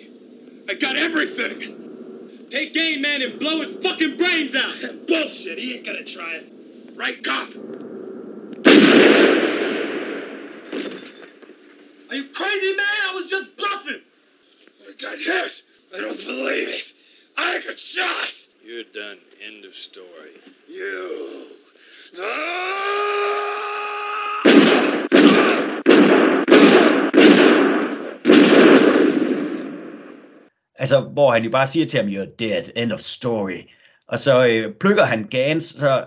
I got everything. Take game, man, and blow his fucking brains out. Bullshit. He ain't gonna try it. Right, cop? Are you crazy, man? I was just bluffing. I got hit. I don't believe it. I got shot. You're done. End of story. You. Ah! altså, hvor han jo bare siger til ham, you're dead, end of story. Og så øh, plukker han Gans, så,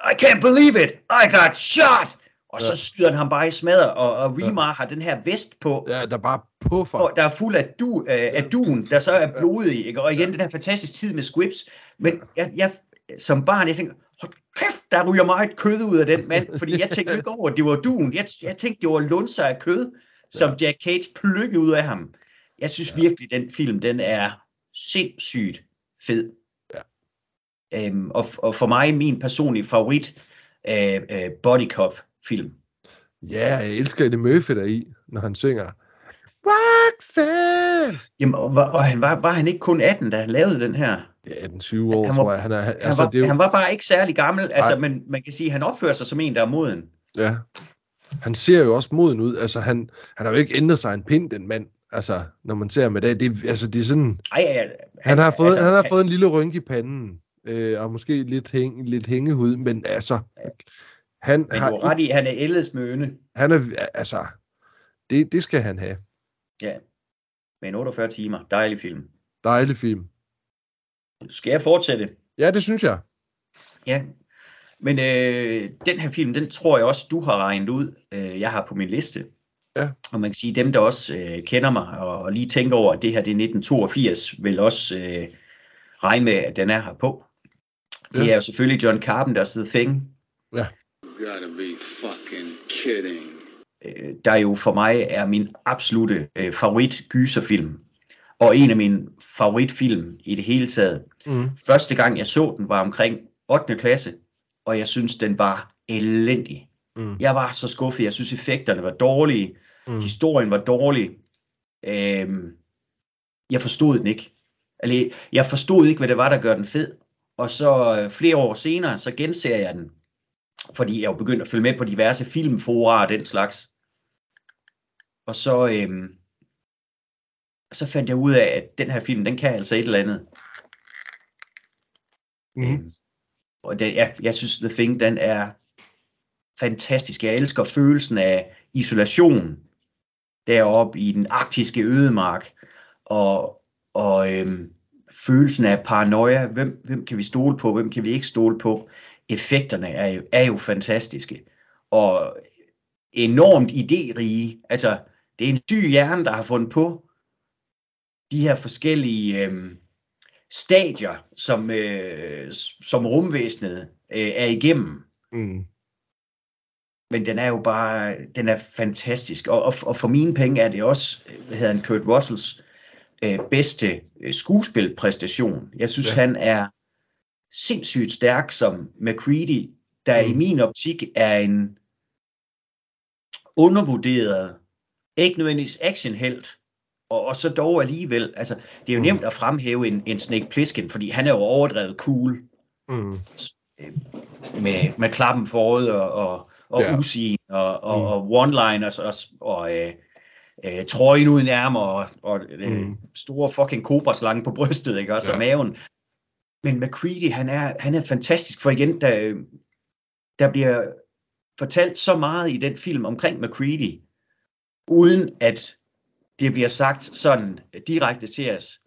I can't believe it, I got shot! Og så Ja. skyder han ham bare i smadder, og, og Remar har den her vest på, ja, der bare puffer. og der er fuld af, du, øh, af duen, der så er blodig, ikke? og igen den her fantastiske tid med squips, men jeg, jeg som barn, jeg tænkte, hold kæft, der ryger meget kød ud af den mand, fordi jeg tænkte ikke over, at det var duen, jeg, jeg tænkte, det var lunser af kød, som Jack Cage plukkede ud af ham. Jeg synes virkelig, den film, den er sindssygt fed. Ja. Øhm, og, og for mig, min personlige favorit, øh, øh, Body Cop film. Ja, jeg elsker Eddie Murphy der i, når han synger. Roxanne! Jamen, var, og han var, var han ikke kun 18, da han lavede den her? Det er den 20 år, Han var- tror jeg. Han er, han, Han, altså, var, det er jo, han var bare ikke særlig gammel, altså, men man kan sige, at han opfører sig som en, der er moden. ja. Han ser jo også moden ud. Altså, han, han har jo ikke ændret sig en pind, den mand. Altså, når man ser ham i dag. Det, altså, det er sådan... Ej, ja, ja, Han har fået, altså, han har fået en lille rynke i panden. Øh, og måske lidt, hæng, lidt hængehud, men altså... Han Men har du har ret i, han er ældes med øne. Han er, altså, det, det skal han have. Ja. Men 48 timer. Dejlig film. Dejlig film. Skal jeg fortsætte? Ja, det synes jeg. Ja. Men øh, den her film, den tror jeg også, du har regnet ud. Øh, jeg har på min liste. Ja. Og man kan sige, dem der også øh, kender mig og, og lige tænker over, at det her det er 1982, vil også øh, regne med, at den er her på. Det Ja. er jo selvfølgelig John Carpenter's The Thing, You gotta be fucking kidding. øh, der jo for mig er min absolute øh, favorit gyserfilm. Og en af mine favoritfilm i det hele taget. Mm. Første gang jeg så den var omkring 8. klasse, og jeg synes den var elendig. Mm. Jeg var så skuffet. Jeg synes effekterne var dårlige. Mm. Historien var dårlig. Øhm, jeg forstod den ikke. Eller, jeg forstod ikke, hvad det var, der gør den fed. Og så øh, flere år senere, så genser jeg den. Fordi jeg jo begyndt at følge med på diverse filmfora og den slags. Og så, øhm, så fandt jeg ud af, at den her film, den kan altså et eller andet. Mm. Øhm, og det, ja, jeg synes, The Thing, den er fantastisk. Jeg elsker følelsen af isolation deroppe i den arktiske ødemark, og, og øhm, følelsen af paranoia. Hvem, hvem kan vi stole på, hvem kan vi ikke stole på? Effekterne er jo, er jo fantastiske, og enormt idérige. Altså, det er en syg hjerne, der har fundet på de her forskellige øhm, stadier, som, øh, som rumvæsenet øh, er igennem. Mm. Men den er jo bare, den er fantastisk. Og, og, og for mine penge er det også, øh, hvad hedder han, Kurt Russells øh, bedste øh, skuespilpræstation. Jeg synes, ja. han er sindssygt stærk som McCready, der mm. i min optik er en undervurderet, ikke nødvendigvis actionhelt, og, og så dog alligevel, altså, det er jo Mm. nemt at fremhæve en, en Snake Plissken, fordi han er jo overdrevet cool Mm. med, med klappen forud og, og, og ja. Uzi og, og, Mm. og one-liners og, og øh, øh, trøjen uden ærmer og, og øh, Mm. store fucking kobraslange på brystet, ikke også, Ja. og maven. Men McCready, han er, han er fantastisk, for igen, der, der bliver fortalt så meget i den film omkring McCready, uden at det bliver sagt sådan direkte til os.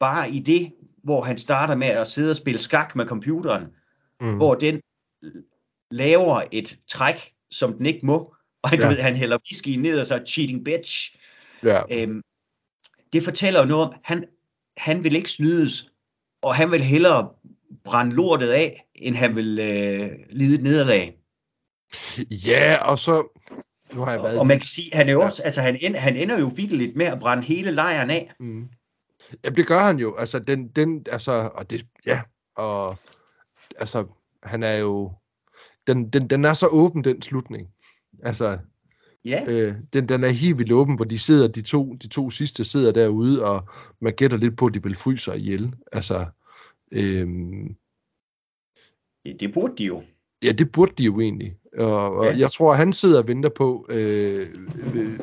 Bare i det, hvor han starter med at sidde og spille skak med computeren, Mm. hvor den laver et træk, som den ikke må, og han, Ja. ja. ved, han hælder whisky ned og så cheating bitch. Ja. Øhm, det fortæller jo noget om, han, han vil ikke snydes, og han vil hellere brænde lortet af, end han vil øh, lide et nederlag. Ja, og så... Nu har jeg været... Og man kan sige, han er jo også, altså han, ender, han ender jo lidt med at brænde hele lejren af. Mm. Jamen, det gør han jo. Altså, den, den, altså, og det, ja, og, altså, han er jo, den, den, den er så åben, den slutning. Altså, Ja. øh, den, den er helt vildt åben, hvor de sidder, de to, de to sidste sidder derude, og man gætter lidt på, at de vil fryse sig ihjel. Altså, øhm, Det, det burde de jo. Ja, det burde de jo egentlig. Og, og Ja. jeg tror, han sidder og venter på, øh, øh,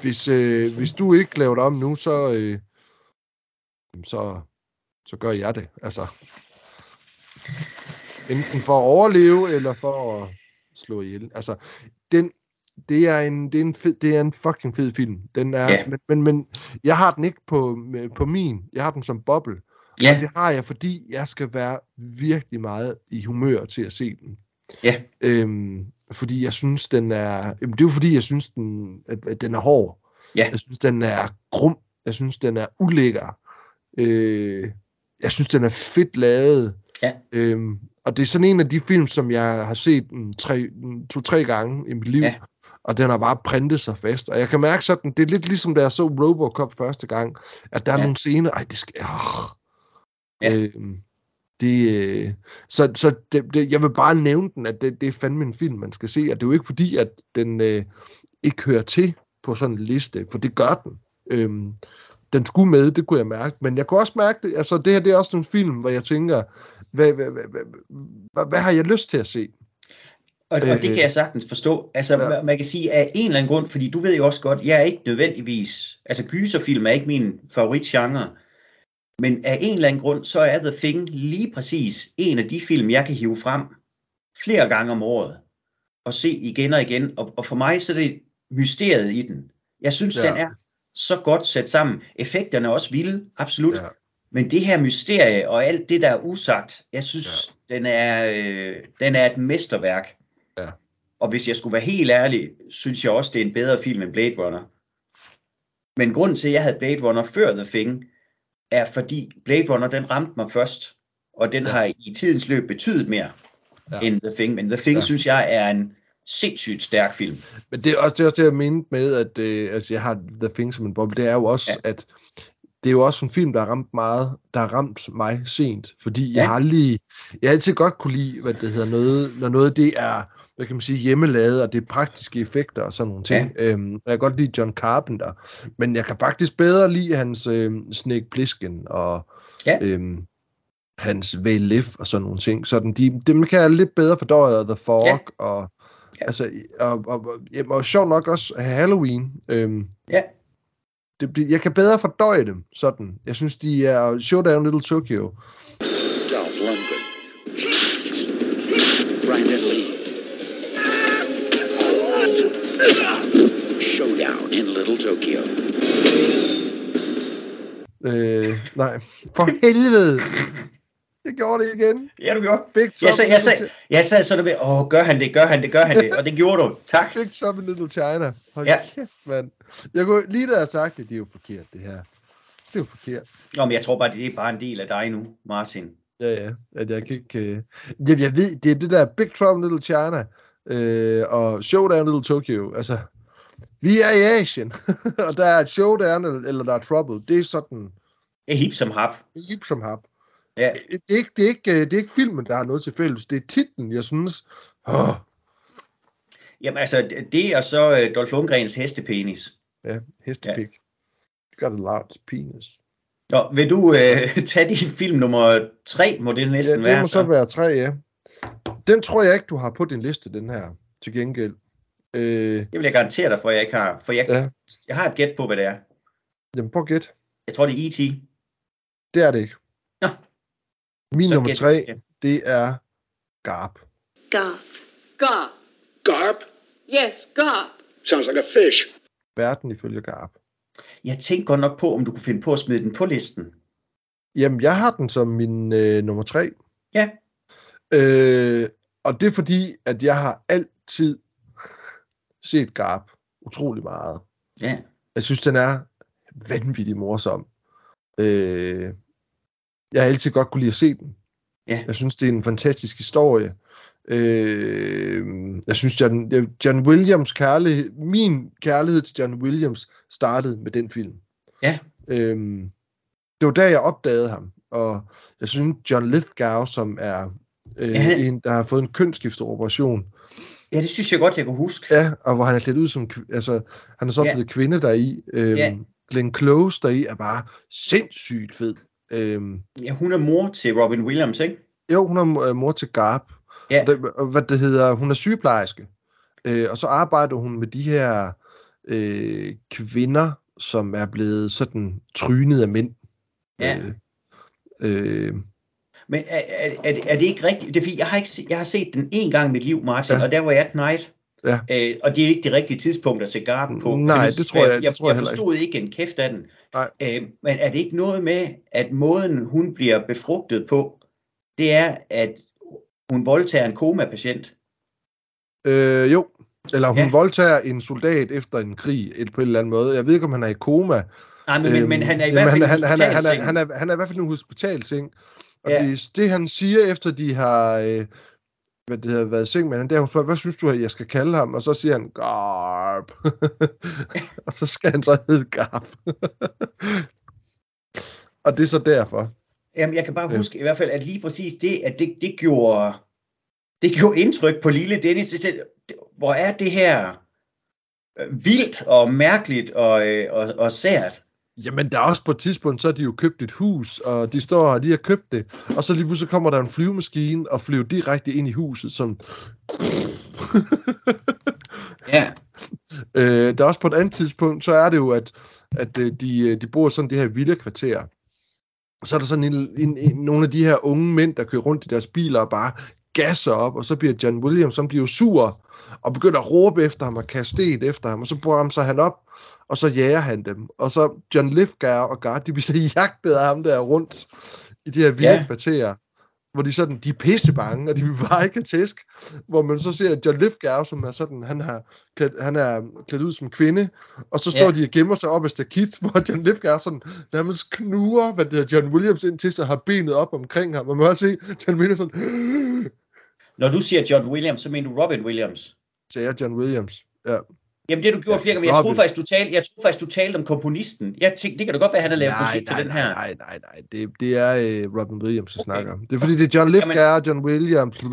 hvis, øh, hvis du ikke laver det om nu, så, øh, så, så gør jeg det. Altså, enten for at overleve, eller for at slå ihjel. Altså, den, det er en, det er en, fed, det er en fucking fed film. Den er, Ja. men, men, men jeg har den ikke på, på min. Jeg har den som boble. Ja, Og det har jeg, fordi jeg skal være virkelig meget i humør til at se den. ja, Øhm, fordi jeg synes, den er... Jamen, det er jo fordi, jeg synes, den, at, at den er hård. Ja. Jeg synes, den er grum. Jeg synes, den er ulækker. Øh, jeg synes, den er fedt lavet. Ja. Øhm, og det er sådan en af de film, som jeg har set to-tre gange i mit liv. Ja. Og den har bare printet sig fast. Og jeg kan mærke sådan, det er lidt ligesom, da jeg så Robocop første gang, at der er Ja. nogle scener, ej, det skal... Øh, Ja. Øhm, det, øh, så så det, det, jeg vil bare nævne den, at det, det er fandme en film, man skal se, og det er jo ikke fordi, at den øh, ikke hører til på sådan en liste, for det gør den. Øhm, den skulle med, det kunne jeg mærke, men jeg kunne også mærke det, altså det her, det er også nogle film, hvor jeg tænker, hvad, hvad, hvad, hvad, hvad, hvad har jeg lyst til at se? og, og det Øh, kan jeg sagtens forstå. Altså, ja. man kan sige, af en eller anden grund, fordi du ved jo også godt, jeg er ikke nødvendigvis, altså gyserfilm er ikke min favoritgenre, men af en eller anden grund, så er The Thing lige præcis en af de film, jeg kan hive frem flere gange om året, og se igen og igen, og, og for mig så er det mysteriet i den. Jeg synes, Ja. den er så godt sat sammen. Effekterne er også vilde, absolut. Ja. Men det her mysterie og alt det, der er usagt, jeg synes, ja. den, er, øh, den er et mesterværk. Ja. Og hvis jeg skulle være helt ærlig, synes jeg også, det er en bedre film end Blade Runner. Men grunden til, at jeg havde Blade Runner før The Thing, er fordi Blade Runner, den ramte mig først. Og den Ja. har i tidens løb betydet mere Ja. end The Thing. Men The Thing, Ja. synes jeg, er en sindssygt stærk film. Men det er også det, er også det jeg mente med, at øh, altså, jeg har The Thing som en boble. Det er jo også, ja. At det er jo også en film, der har ramt meget, der har ramt mig sent. Fordi ja. Ja. jeg har aldrig, jeg har altid godt kunne lide, hvad det hedder, noget, når noget det er, hvad kan man sige, hjemmelavet, og det er praktiske effekter og sådan nogle ting. Ja. Øhm, og jeg kan godt lide John Carpenter. Men jeg kan faktisk bedre lide hans øh, Snake Plissken og Ja. øhm, hans Way Live og sådan nogle ting. Sådan, de, dem kan jeg lidt bedre fordøje, og The Fog, ja. og Ja. Altså, og, og, og, jamen, og sjovt nok også Halloween. Øhm, Ja. det, bliver- jeg kan bedre fordøje dem sådan. Jeg synes, de er Showdown Little Tokyo. Dolph Lundgren. Brandon Lee. Little Tokyo. Øh, nej, for helvede! Jeg gjorde det igen. Ja, du gjorde. Big Jeg in jeg Little sad, Chi- jeg sad sådan ved, åh, gør han det, gør han det, gør han det, og det gjorde du. Tak. Big Trouble in Little China. Hold Ja. kæft, mand. Jeg kunne, lige da jeg sagt det, det er jo forkert, det her. Det er jo forkert. Nå, men jeg tror bare, det er bare en del af dig nu, Martin. Ja, ja. At jeg kan ikke... Øh... Jamen, jeg ved, det er det der Big Trouble in Little China øh, og Showdown Little Tokyo. Altså, vi er i Asien, og der er et showdown, eller, eller der er trouble. Det er sådan Det er hip som hap. hip som hap. Ja. Det er, ikke, det, er ikke, øh, det er ikke filmen, der har noget til fælles. Det er titlen, jeg synes... Åh, Jamen altså, det er så uh, Dolph Lundgrens hestepenis. ja, hestepik. You got a large penis. Nå, vil du uh, tage din film nummer tre, må det Ja, næsten det være må så være tre, ja. Den tror jeg ikke, du har på din liste, den her, til gengæld. Øh, Det vil jeg garantere dig for, at jeg ikke har. For jeg, Ja. jeg har et gæt på, hvad det er. jamen, prøv at gæt. Jeg tror, det er E.T. Det er det ikke. Nå. Min Så nummer gæt- tre, det er Garp. Garp. Garp. Garp? Yes, garp. Sounds like a fish. Verden ifølge Garp. Jeg tænkte godt nok på, om du kunne finde på at smide den på listen. Jamen, jeg har den som min øh, nummer tre. Ja. Øh, og det er fordi, at jeg har altid set Garp utrolig meget. Ja. Jeg synes, den er vanvittigt morsom. Øh, jeg har altid godt kunne lide at se den. Ja. Jeg synes, det er en fantastisk historie. Øh, jeg synes, John, John Williams kærlighed, min kærlighed til John Williams startede med den film. Ja. Øh, det var der, jeg opdagede ham. Og jeg synes, John Lithgow, som er øh, Ja. en, der har fået en kønsskifteoperation, Ja, det synes jeg godt, jeg kunne huske. Ja, og hvor han er klædt ud som, altså, han er så Ja. blevet kvinde deri. Øhm, Ja. Glenn Close deri er bare sindssygt fed. Øhm, Ja, hun er mor til Robin Williams, ikke? jo, hun er øh, mor til Garp. Ja. Og det, og hvad det hedder, hun er sygeplejerske. Øh, og så arbejder hun med de her øh, kvinder, som er blevet sådan trynet af mænd. Ja. Øh, øh, Men er, er, er, det, er det ikke rigtigt? Det er fordi, jeg har, ikke se, jeg har set den en gang i mit liv, Martin, Ja. og der var jeg Knight. Ja. Øh, og det er ikke det rigtige tidspunkt at se Garden på. Nej, det tror jeg- det jeg, tror jeg jeg forstod ikke en kæft af den. Nej. Øh, men er det ikke noget med, at måden hun bliver befrugtet på, det er, at hun voldtager en koma-patient? øh, jo, eller hun Ja. voldtager en soldat efter en krig et, på en eller anden måde. Jeg ved ikke, om han er i koma. Nej, men, øhm, men han er i jamen, hvert fald han, i han, han, er, han, er, han, er, han er i hvert fald i en hospitalseng. Og Ja. ja. det, det, han siger, efter de har øh, hvad det har været i seng med ham, det er, hun spørger, hvad synes du, at jeg skal kalde ham? Og så siger han, Garp. og så skal han så hedde Garp. og det er så derfor. Jamen, jeg kan bare Ja. huske i hvert fald, at lige præcis det, at det, det gjorde det gjorde indtryk på lille Dennis. Det- det- Hvor er det her øh, vildt og mærkeligt og, øh, og, og sært. Jamen, der er også på et tidspunkt, så har de jo købt et hus, og de står og de har købt det, og så lige pludselig kommer der en flyvemaskine og flyver direkte ind i huset, som... Ja. Øh, der er også på et andet tidspunkt, så er det jo, at, at øh, de, øh, de bor sådan det her villa-kvarter. Så er der sådan en, en, en, nogle af de her unge mænd, der kører rundt i deres biler og bare gasser op, og så bliver John Williams, som bliver sur, og begynder at råbe efter ham og kaste sten efter ham, og så bremser han op, og så jager han dem. Og så John Lithgow og Gard, de bliver så jagtet af ham der rundt i de her villa-kvarterer, hvor de sådan, de er pisse bange, og de vil bare ikke tæsk. Hvor man så ser John Lithgow, som er sådan, han, har klædt, han er klædt ud som kvinde, og så står Ja. de og gemmer sig op af stakit, hvor John Lithgow sådan nærmest knuger, hvad det hedder, John Williams ind til sig, har benet op omkring ham. Man må også se John Williams sådan, Når du siger John Williams, så mener du Robin Williams. sagde John Williams. Ja. Jamen det har du gjort flere gange, jeg troede faktisk, du talte, jeg troede faktisk, du talte om komponisten. Jeg tænkte, det kan da godt være, at han har lavet musik til nej, den her. Nej, nej, nej. Det, det er øh, Robin Williams, jeg snakker om. Det er fordi, det er John Lithgow, og John Williams.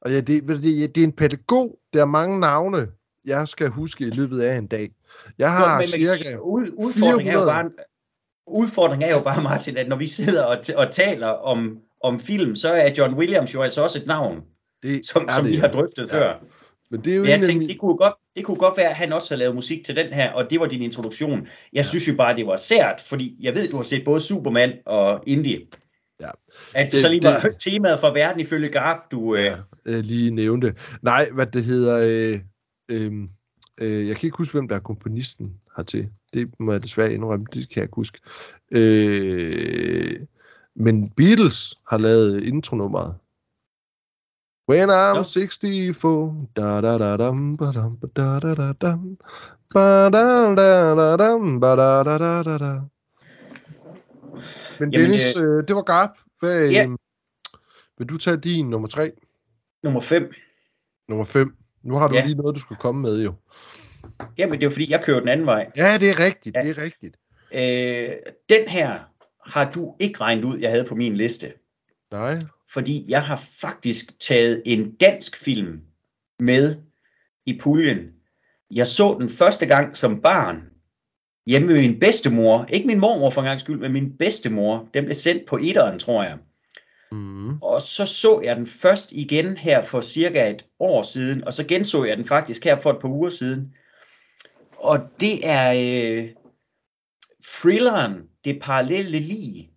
Og ja, det, det, det er en pædagog. Der er mange navne, jeg skal huske i løbet af en dag. Jeg har kan cirka sige, ud, udfordringen er jo 400. bare, udfordringen er jo bare, Martin, at når vi sidder og, og taler om, om film, så er John Williams jo altså også et navn, Det som, som det vi jo. har drøftet Ja. før. Men det er jo Men jeg en af tænkte, det kunne, godt, det kunne godt være, at han også har lavet musik til den her, og det var din introduktion. Jeg synes jo bare, det var sært, fordi jeg ved, du har set både Superman og Indie. Ja. At det, Det- så lige det- var temaet for verden ifølge Garp, du... Øh, ja, øh, lige nævnte. Nej, hvad det hedder... Øh, øh, øh, jeg kan ikke huske, hvem der er komponisten hertil. Det må jeg desværre indrømme, det kan jeg ikke huske. Øh, men Beatles har lavet intronummeret. When I'm Nå. 64, da da da dam, ba dam, ba da da da dam, ba da da da dam, ba da da da da da. Men Jamen, Dennis, øh, det var Garp. Hvad, Ja. øh, vil du tage din nummer tre? nummer 5. Nummer 5. Nu har du Ja. ja. lige noget, du skal komme med, jo. Jamen, det er fordi, jeg kører den anden vej. Ja, det er rigtigt, Ja. ja. det er rigtigt. Øh, den her har du ikke regnet ud, jeg havde på min liste. Nej. Fordi jeg har faktisk taget en dansk film med i puljen. Jeg så den første gang som barn hjemme med min bedstemor. Ikke min mormor for en gang skyld, men min bedstemor. Den blev sendt på etteren, tror jeg. Mm. Og så så jeg den først igen her for cirka et år siden, og så genså jeg den faktisk her for et par uger siden. Og det er øh, thrilleren Det parallelle lig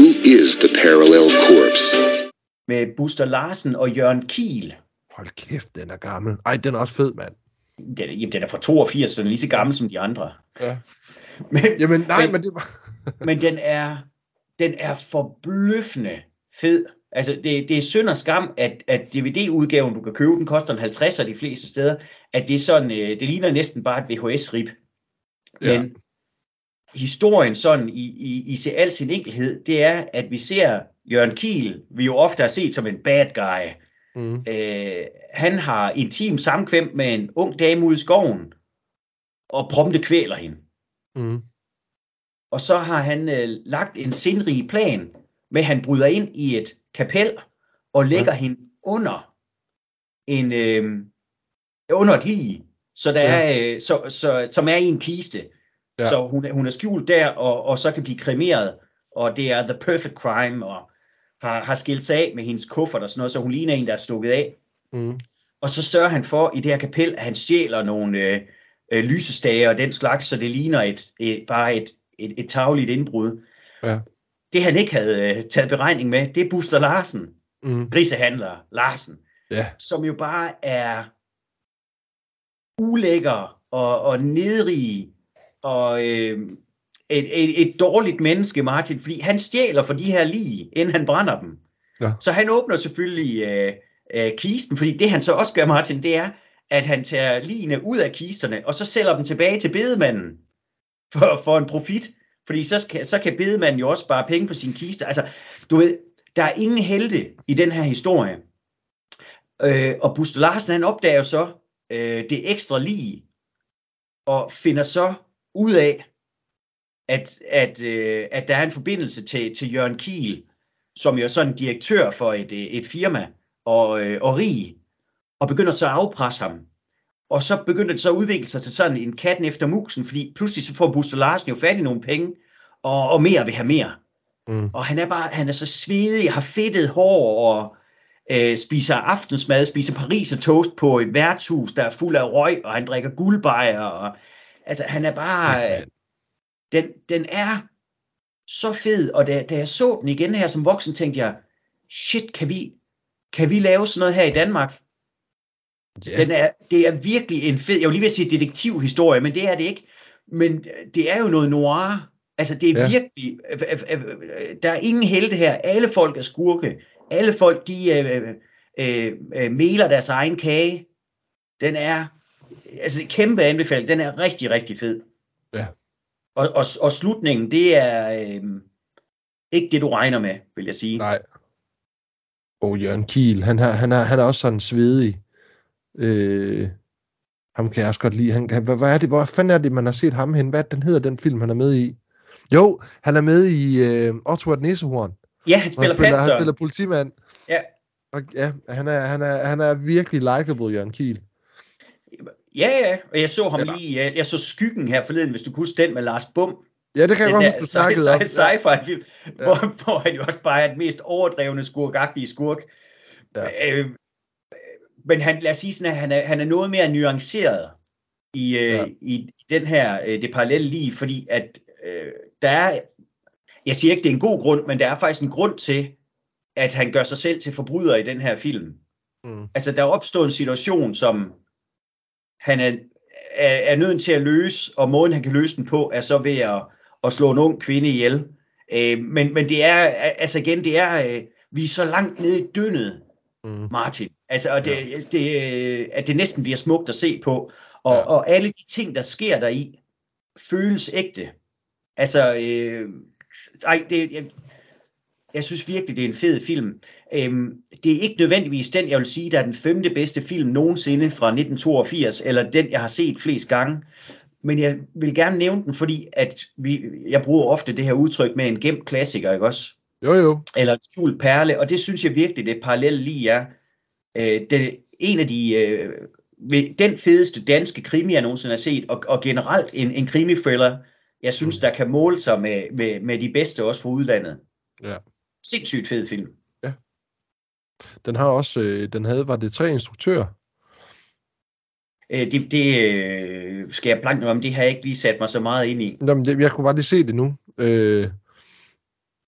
Who is the parallel corpse? Med Buster Larsen og Jørgen Kiel. Hold kæft, den er gammel. Ej, den er også fed, mand. Den, er- jamen, den er fra 82, så den er lige så gammel som de andre. Ja. Men, Jamen, nej, Men- men det var... men den er, den er forbløffende fed. Altså, det, det er synd og skam, at, at DVD-udgaven, du kan købe, den koster en 50 de fleste steder, at det er sådan, øh, det ligner næsten bare et VHS-rip. Ja. Historien sådan i, i, i se- al sin enkelhed, det er, at vi ser Jørgen Kiel, vi jo ofte har set som en bad guy. Mm. Øh, han har intim samkvem med en ung dame ude i skoven, og prompte kvæler hende. Mm. Og så har han øh, lagt en sindrig plan med, at han bryder ind i et kapel og lægger ja. hende under en øh, under et lig, så der Ja. er, øh, så, så, som er i en kiste. Ja. Så hun, er- hun er skjult der, og, og så kan blive kremeret, og det er the perfect crime, og har, har skilt sig af med hendes kuffert og sådan noget, så hun ligner en, der er stukket af. Mm. Og så sørger han for i det her kapel, at han stjæler nogle øh, øh, lysestager og den slags, så det ligner et, et, bare et, et, et tagligt indbrud. Ja. Det han ikke havde øh, taget beregning med, det er Buster Larsen, Mm. grisehandler Larsen, Ja. som jo bare er ulækker og, og nedrig og øh, et, et, et dårligt menneske, Martin, fordi han stjæler for de her lige, inden han brænder dem. Ja. Så han åbner selvfølgelig øh, øh, kisten, fordi det han så også gør, Martin, det er, at han tager ligene ud af kisterne, og så sælger dem tilbage til bedemanden for, for en profit. Fordi så, skal, så kan bedemanden jo også spare penge på sin kiste. Altså, du ved, der er ingen helte i den her historie. Øh, og Buster Larsen, han opdager jo så øh, det ekstra lige, og finder så ud af, at, at, øh, at der er en forbindelse til, til Jørgen Kiel, som jo er sådan en direktør for et, øh, et firma, og, øh, og rig, og begynder så at afpresse ham. Og så begynder det så at udvikle sig til sådan en katten efter musen, fordi pludselig så får Buster Larsen jo fat i nogle penge, og, og mere vil have mere. Mm. Og han er bare, han er så svedig, har fedtet hår, og øh, spiser aftensmad, spiser Paris og toast på et værtshus, der er fuld af røg, og han drikker guldbejer, og altså han er bare, Ja, ja, mand. den, den er så fed, og da, da jeg så den igen her som voksen, tænkte jeg, shit, kan vi, kan vi lave sådan noget her i Danmark? Ja. Den er, det er virkelig en fed, jeg vil lige vil sige detektivhistorie, men det er det ikke. Men det er jo noget noir. Altså det er ja. virkelig, øh, øh, øh, der er ingen helte her. Alle folk er skurke. Alle folk, de øh, øh, øh, meler deres egen kage. Den er, altså kæmpe anbefaling. Den er rigtig, rigtig fed. Ja. Og, og, og slutningen, det er øh, ikke det, du regner med, vil jeg sige. Nej. Og Jørgen Kiel, han, har, han, er, han er også sådan svedig. Øh, ham kan jeg også godt lide. Han, hvad, hvad er det, hvor fanden er det, man har set ham hen? Hvad den hedder, den film, han er med i? Jo, han er med i øh, Otto Nissehorn. Ja, han hvor Han spiller spiller, han spiller politimand. Ja. Og, ja, han er, han er, han er virkelig likable, Jørgen Kiel. Ja, ja, og jeg så ham Eller- lige, jeg, jeg så Skyggen her forleden, hvis du kunne huske den med Lars Bum. Ja, det kan jeg godt huske, du snakkede om. sci- Sci-fi film, ja. hvor, hvor han jo også bare er den mest overdrevne skurkagtige skurk. Ja. Øh, men han, lad os sige sådan, at han er, han er noget mere nuanceret i, øh, Ja. i den her, øh, det parallelle lige, fordi at øh, der er, jeg siger ikke, det er en god grund, men der er faktisk en grund til, at han gør sig selv til forbryder i den her film. Mm. Altså, der er opstået en situation, som han er, er, er nødt til at løse, og måden, han kan løse den på, er så ved at, at slå en ung kvinde ihjel. Øh, men, men det er, altså igen, det er, øh, vi er så langt nede i dyndet, Mm. Martin. Altså, og det, ja. det, øh, at det næsten bliver smukt at se på. Og, Ja. og alle de ting, der sker der i, føles ægte. Altså, øh, ej, det, jeg, jeg synes virkelig, det er en fed film. Øhm, det er ikke nødvendigvis den, jeg vil sige, der er den femte bedste film nogensinde fra 1982, eller den, jeg har set flest gange. Men jeg vil gerne nævne den, fordi at vi, jeg bruger ofte det her udtryk med en gemt klassiker, ikke også? Jo, jo. eller en skjult perle, og det synes jeg virkelig, det parallelle lige er. Øh, det en af de, øh, den fedeste danske krimi, jeg nogensinde har set, og, og generelt en, en krimi-thriller, jeg synes, der kan måle sig med, med, med de bedste også fra udlandet. Ja. Sindssygt fed film. Den har også, øh, den havde, var det tre instruktører? Øh, det det øh, skal jeg blankt om, det har jeg ikke lige sat mig så meget ind i. Jamen, det, jeg kunne bare lige se det nu. Øh,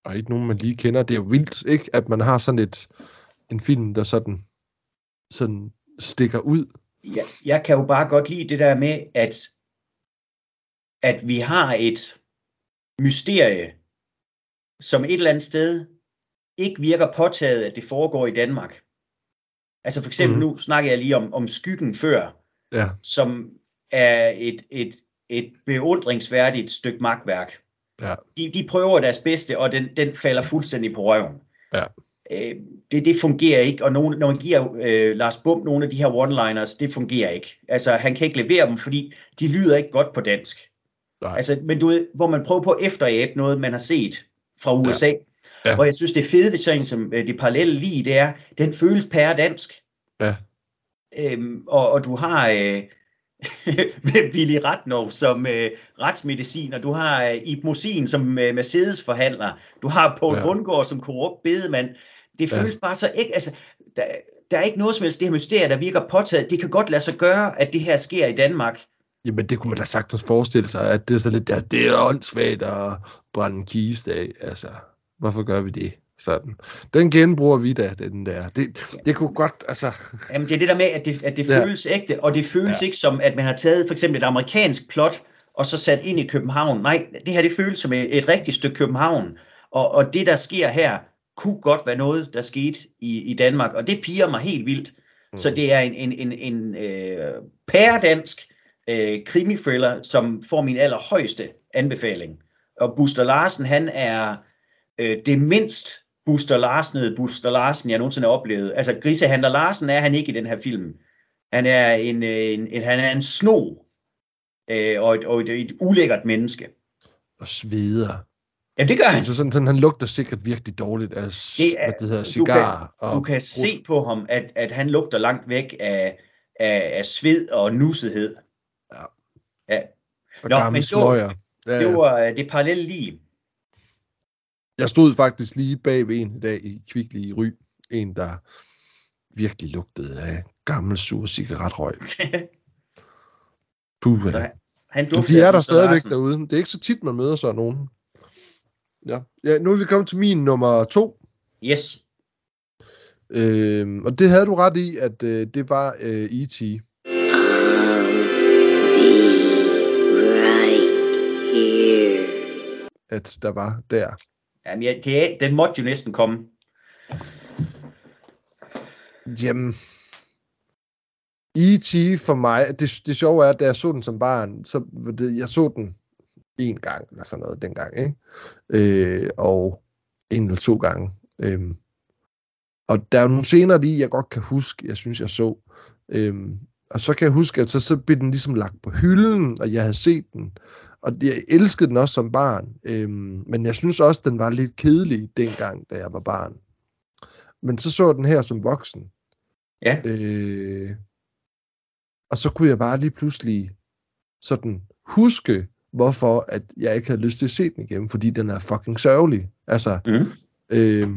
og ikke nogen, man lige kender. Det er jo vildt, ikke? At man har sådan et, en film, der sådan, sådan stikker ud. Jeg, jeg kan jo bare godt lide det der med, at, at vi har et mysterie, som et eller andet sted ikke virker påtaget, at det foregår i Danmark. Altså for eksempel mm. nu snakker jeg lige om, om Skyggen før, Ja. som er et, et et beundringsværdigt stykke magtværk. Ja. De, de prøver deres bedste, og den, den falder fuldstændig på røven. Ja. Øh, det, det fungerer ikke, og nogen, når man giver øh, Lars Bum nogle af de her one-liners, det fungerer ikke. Altså, han kan ikke levere dem, fordi de lyder ikke godt på dansk. Nej. Altså, men du ved, hvor man prøver på at efteræbe noget, man har set fra USA. Ja. Ja. Hvor jeg synes, det fede ved sådan som øh, det parallelle lige, det er, den føles pære dansk. Ja. Øhm, og, og du har øh, Willy Ratnov som øh, retsmediciner, du har øh, Ib Mosin som øh, Mercedes-forhandler, du har Poul Ja. Bundgaard som korrupt bedemand. Det føles ja. bare så ikke, altså, der, der er ikke noget som helst det her mysterie, der virker påtaget. Det kan godt lade sig gøre, at det her sker i Danmark. Jamen, det kunne man da sagtens forestille sig, at det er så lidt, altså, det er åndssvagt at brænde en kiste af. Altså, hvorfor gør vi det? Sådan. Den genbruger vi da, den der. Det, det kunne godt, altså... Jamen, det er det der med, at det, at det Ja. føles ægte, og det føles Ja. ikke som, at man har taget for eksempel et amerikansk plot, og så sat ind i København. Nej, det her det føles som et, et rigtigt stykke København. Og, og det, der sker her, kunne godt være noget, der skete i, i Danmark, og det piger mig helt vildt. Mm. Så det er en, en, en, en øh, pæredansk øh, krimithriller, som får min allerhøjeste anbefaling. Og Buster Larsen, han er øh, det mindst Buster Larsen, Buster Larsen, jeg nogensinde har oplevet. Altså, Grisehandler Larsen er han ikke i den her film. Han er en, øh, en, en, han er en sno, øh, og, et, og et, et ulækkert menneske. Og sveder. Jamen, det gør han. Altså sådan, sådan, han lugter sikkert virkelig dårligt af, Det er- det hedder, du cigar. kan, og du kan se på ham, at, at han lugter langt væk af, af, af sved og nussethed. Ja. ja. og Nå, men det smøger. Ja, Det ja. var øh, det parallelle lige. Jeg stod faktisk lige bag ved en i dag i Kvickly i Ry. En, der virkelig lugtede af gammel sur cigaretrøg. Puh, ja. han, han de er der stadigvæk Larsen. derude. Det er ikke så tit, man møder sådan nogen. Ja. ja, nu er vi kommet til min nummer to. Yes. Øhm, og det havde du ret i, at øh, det var øh, E.T. At der var der. Jamen, ja, det er, den måtte jo næsten komme. Jamen, E.T. for mig, det, det sjove er, at da jeg så den som barn, så det, jeg så den en gang, eller sådan noget dengang, ikke? Øh, og en eller to gange. Øh, og der er nogle scener lige, jeg godt kan huske, jeg synes, jeg så. Øh, og så kan jeg huske, at så, så blev den ligesom lagt på hylden, og jeg havde set den. Og jeg elskede den også som barn. Øhm, men jeg synes også, den var lidt kedelig dengang, da jeg var barn. Men så så den her som voksen. Ja. Øh, og så kunne jeg bare lige pludselig sådan huske, hvorfor at jeg ikke havde lyst til at se den igen, fordi den er fucking sørgelig. Altså, Mm. øh,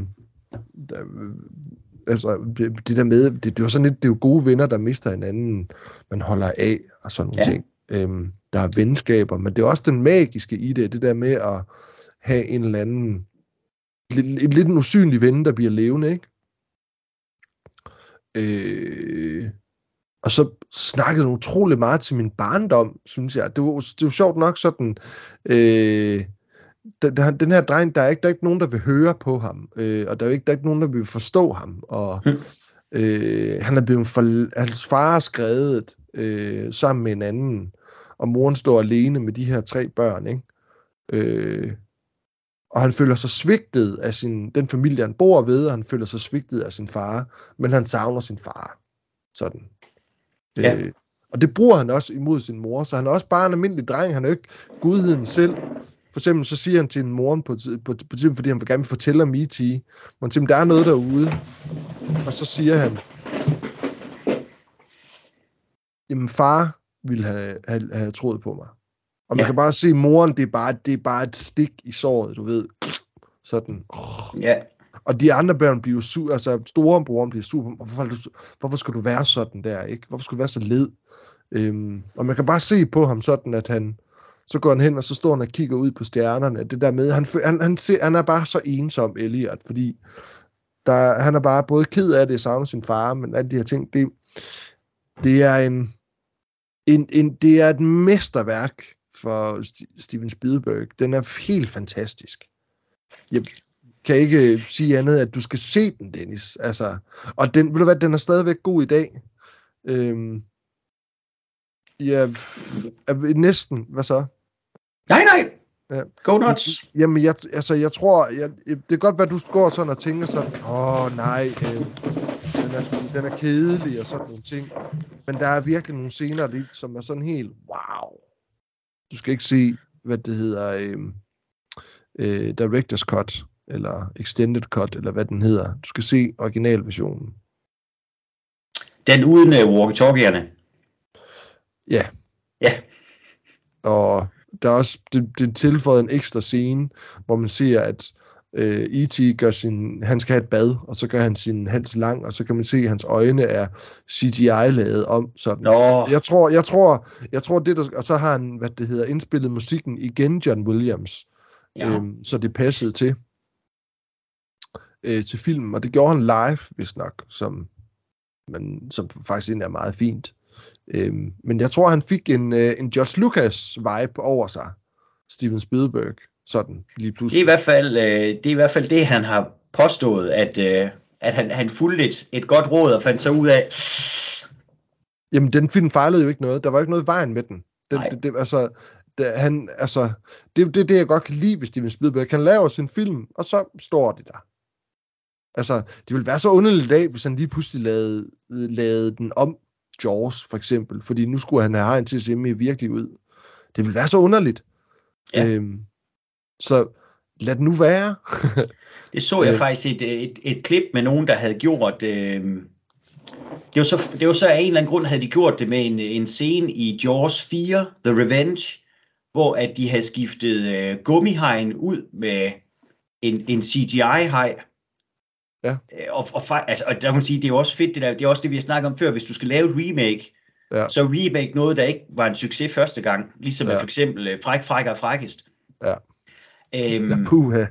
der, altså det, der med, det, det var sådan lidt, det er jo gode venner, der mister hinanden, man holder af, og sådan nogle ja. ting. Øhm, der er venskaber, men det er også den magiske i det, det der med at have en eller anden, lidt, et lidt en usynlig ven, der bliver levende, ikke? Øh, og så snakkede den utrolig meget til min barndom, synes jeg. Det var, det var sjovt nok sådan, øh, den, den- den her dreng, der er, ikke, der er ikke nogen, der vil høre på ham, øh, og der er, ikke, der er ikke nogen, der vil forstå ham, og Mm. øh, han er blevet for, hans far er skrevet øh, sammen med en anden, og moren står alene med de her tre børn, ikke? Øh, og han føler sig svigtet af sin, den familie, han bor ved, og han føler sig svigtet af sin far, men han savner sin far. Sådan. Ja. Øh, og det bruger han også imod sin mor, så han er også bare en almindelig dreng, han er jo ikke gudheden selv. For eksempel så siger han til en mor på, på, på, på fordi han vil gerne fortælle om E.T., han siger, der er noget derude, og så siger han, jamen far ville have, have, have troet på mig. Og man Ja. kan bare se, moren, det er, bare, det er bare et stik i såret, du ved. Sådan. Oh. Ja. Og de andre børn bliver jo sur, altså storebroren bliver sur. Hvorfor, du, hvorfor skal du være sådan der, ikke? Hvorfor skal du være så led? Øhm, og man kan bare se på ham sådan, at han, så går han hen, og så står han og kigger ud på stjernerne. Det der med, han, han, han, ser, han er bare så ensom, Elliot, fordi der, han er bare både ked af det, savner sin far, men alle de her ting, det, det er en, en, en, det er et mesterværk for St- Steven Spielberg. Den er helt fantastisk. Jeg kan ikke sige andet, at du skal se den, Dennis. Altså, og den, ved du hvad, den er stadigvæk god i dag. Øhm, Ja, næsten. Hvad så? Nej, nej. Ja. Go nuts. Jamen, jeg, altså, jeg tror, jeg, det er godt, hvad du går sådan og tænker sådan, åh oh, nej, øh, den, er, sådan- den er kedelig og sådan nogle ting. Men der er virkelig nogle scener, lige, som er sådan helt, wow. Du skal ikke se, hvad det hedder, øh, øh, Director's Cut, eller Extended Cut, eller hvad den hedder. Du skal se originalversionen. Den uden uh, walkie-talkierne. Ja. Ja. Og der er også det, det tilføjet en ekstra scene, hvor man ser, at øh, E.T. gør sin, han skal have et bad, og så gør han sin hals lang, og så kan man se, at hans øjne er CGI-lavet om sådan. Nå, Jeg tror, jeg tror, jeg tror det der, og så har han, hvad det hedder, indspillet musikken igen, John Williams, ja. øhm, så det passede til øh, til filmen, og det gjorde han live, hvis nok, som, men, som faktisk egentlig er meget fint. Øhm, men jeg tror, han fik en, øh, en George Lucas-vibe over sig, Steven Spielberg, sådan lige Det er i pludselig. hvert fald, øh, det, er i hvert fald det, han har påstået, at, øh, at han, han fulgte et, et godt råd og fandt så ud af, Jamen, den film fejlede jo ikke noget. Der var ikke noget i vejen med den. den Nej. det, det, altså, det, han, altså, det er det, det, jeg godt kan lide ved Steven Spielberg. Han laver sin film, og så står det der. Altså, det ville være så underligt i dag, hvis han lige pludselig lavede, lavede den om Jaws, for eksempel. Fordi nu skulle han have hegn til at se mere virkelig ud. Det ville være så underligt. Ja. Øhm, så lad det nu være. det så jeg Øh. faktisk et, et, et klip med nogen, der havde gjort, øh, det var, så, det var så af en eller anden grund, havde de gjort det med en, en scene i Jaws 4, The Revenge, hvor at de havde skiftet øh, gummihajen ud med en, en CGI-haj. Ja. Øh, Og, og, altså, og der man sige, det er jo også fedt, det der, det er også det, vi har snakket om før, hvis du skal lave et remake, Ja. så remake noget, der ikke var en succes første gang, ligesom ja. Ja. for eksempel øh, Fræk, Fræk og Frækkest. Ja. Øhm, ja, puha.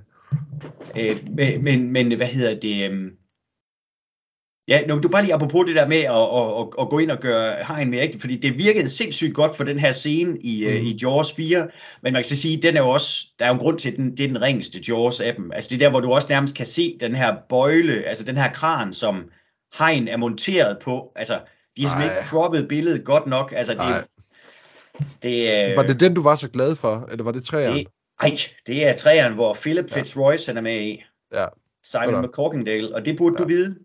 Øh, men, men, hvad hedder det? øhm, Ja, nu, du bare lige apropos det der med at, at, at, at gå ind og gøre hegn mere ægte, fordi det virkede sindssygt godt for den her scene i, mm. Mhm. uh, i Jaws 4, men man kan så sige, den er jo også, der er jo en grund til, at den, det er den ringeste Jaws af dem. Altså det er der, hvor du også nærmest kan se den her bøjle, altså den her kran, som hegn er monteret på. Altså, de har simpelthen ikke croppet billedet godt nok. Altså, det, det, øh, Var det den, du var så glad for? Eller var det træerne? det, ej, det er træerne, hvor Philip Fitzroy han er med i. Ja. Simon Sådan. McCorkindale, og det burde ja. du Ja. vide.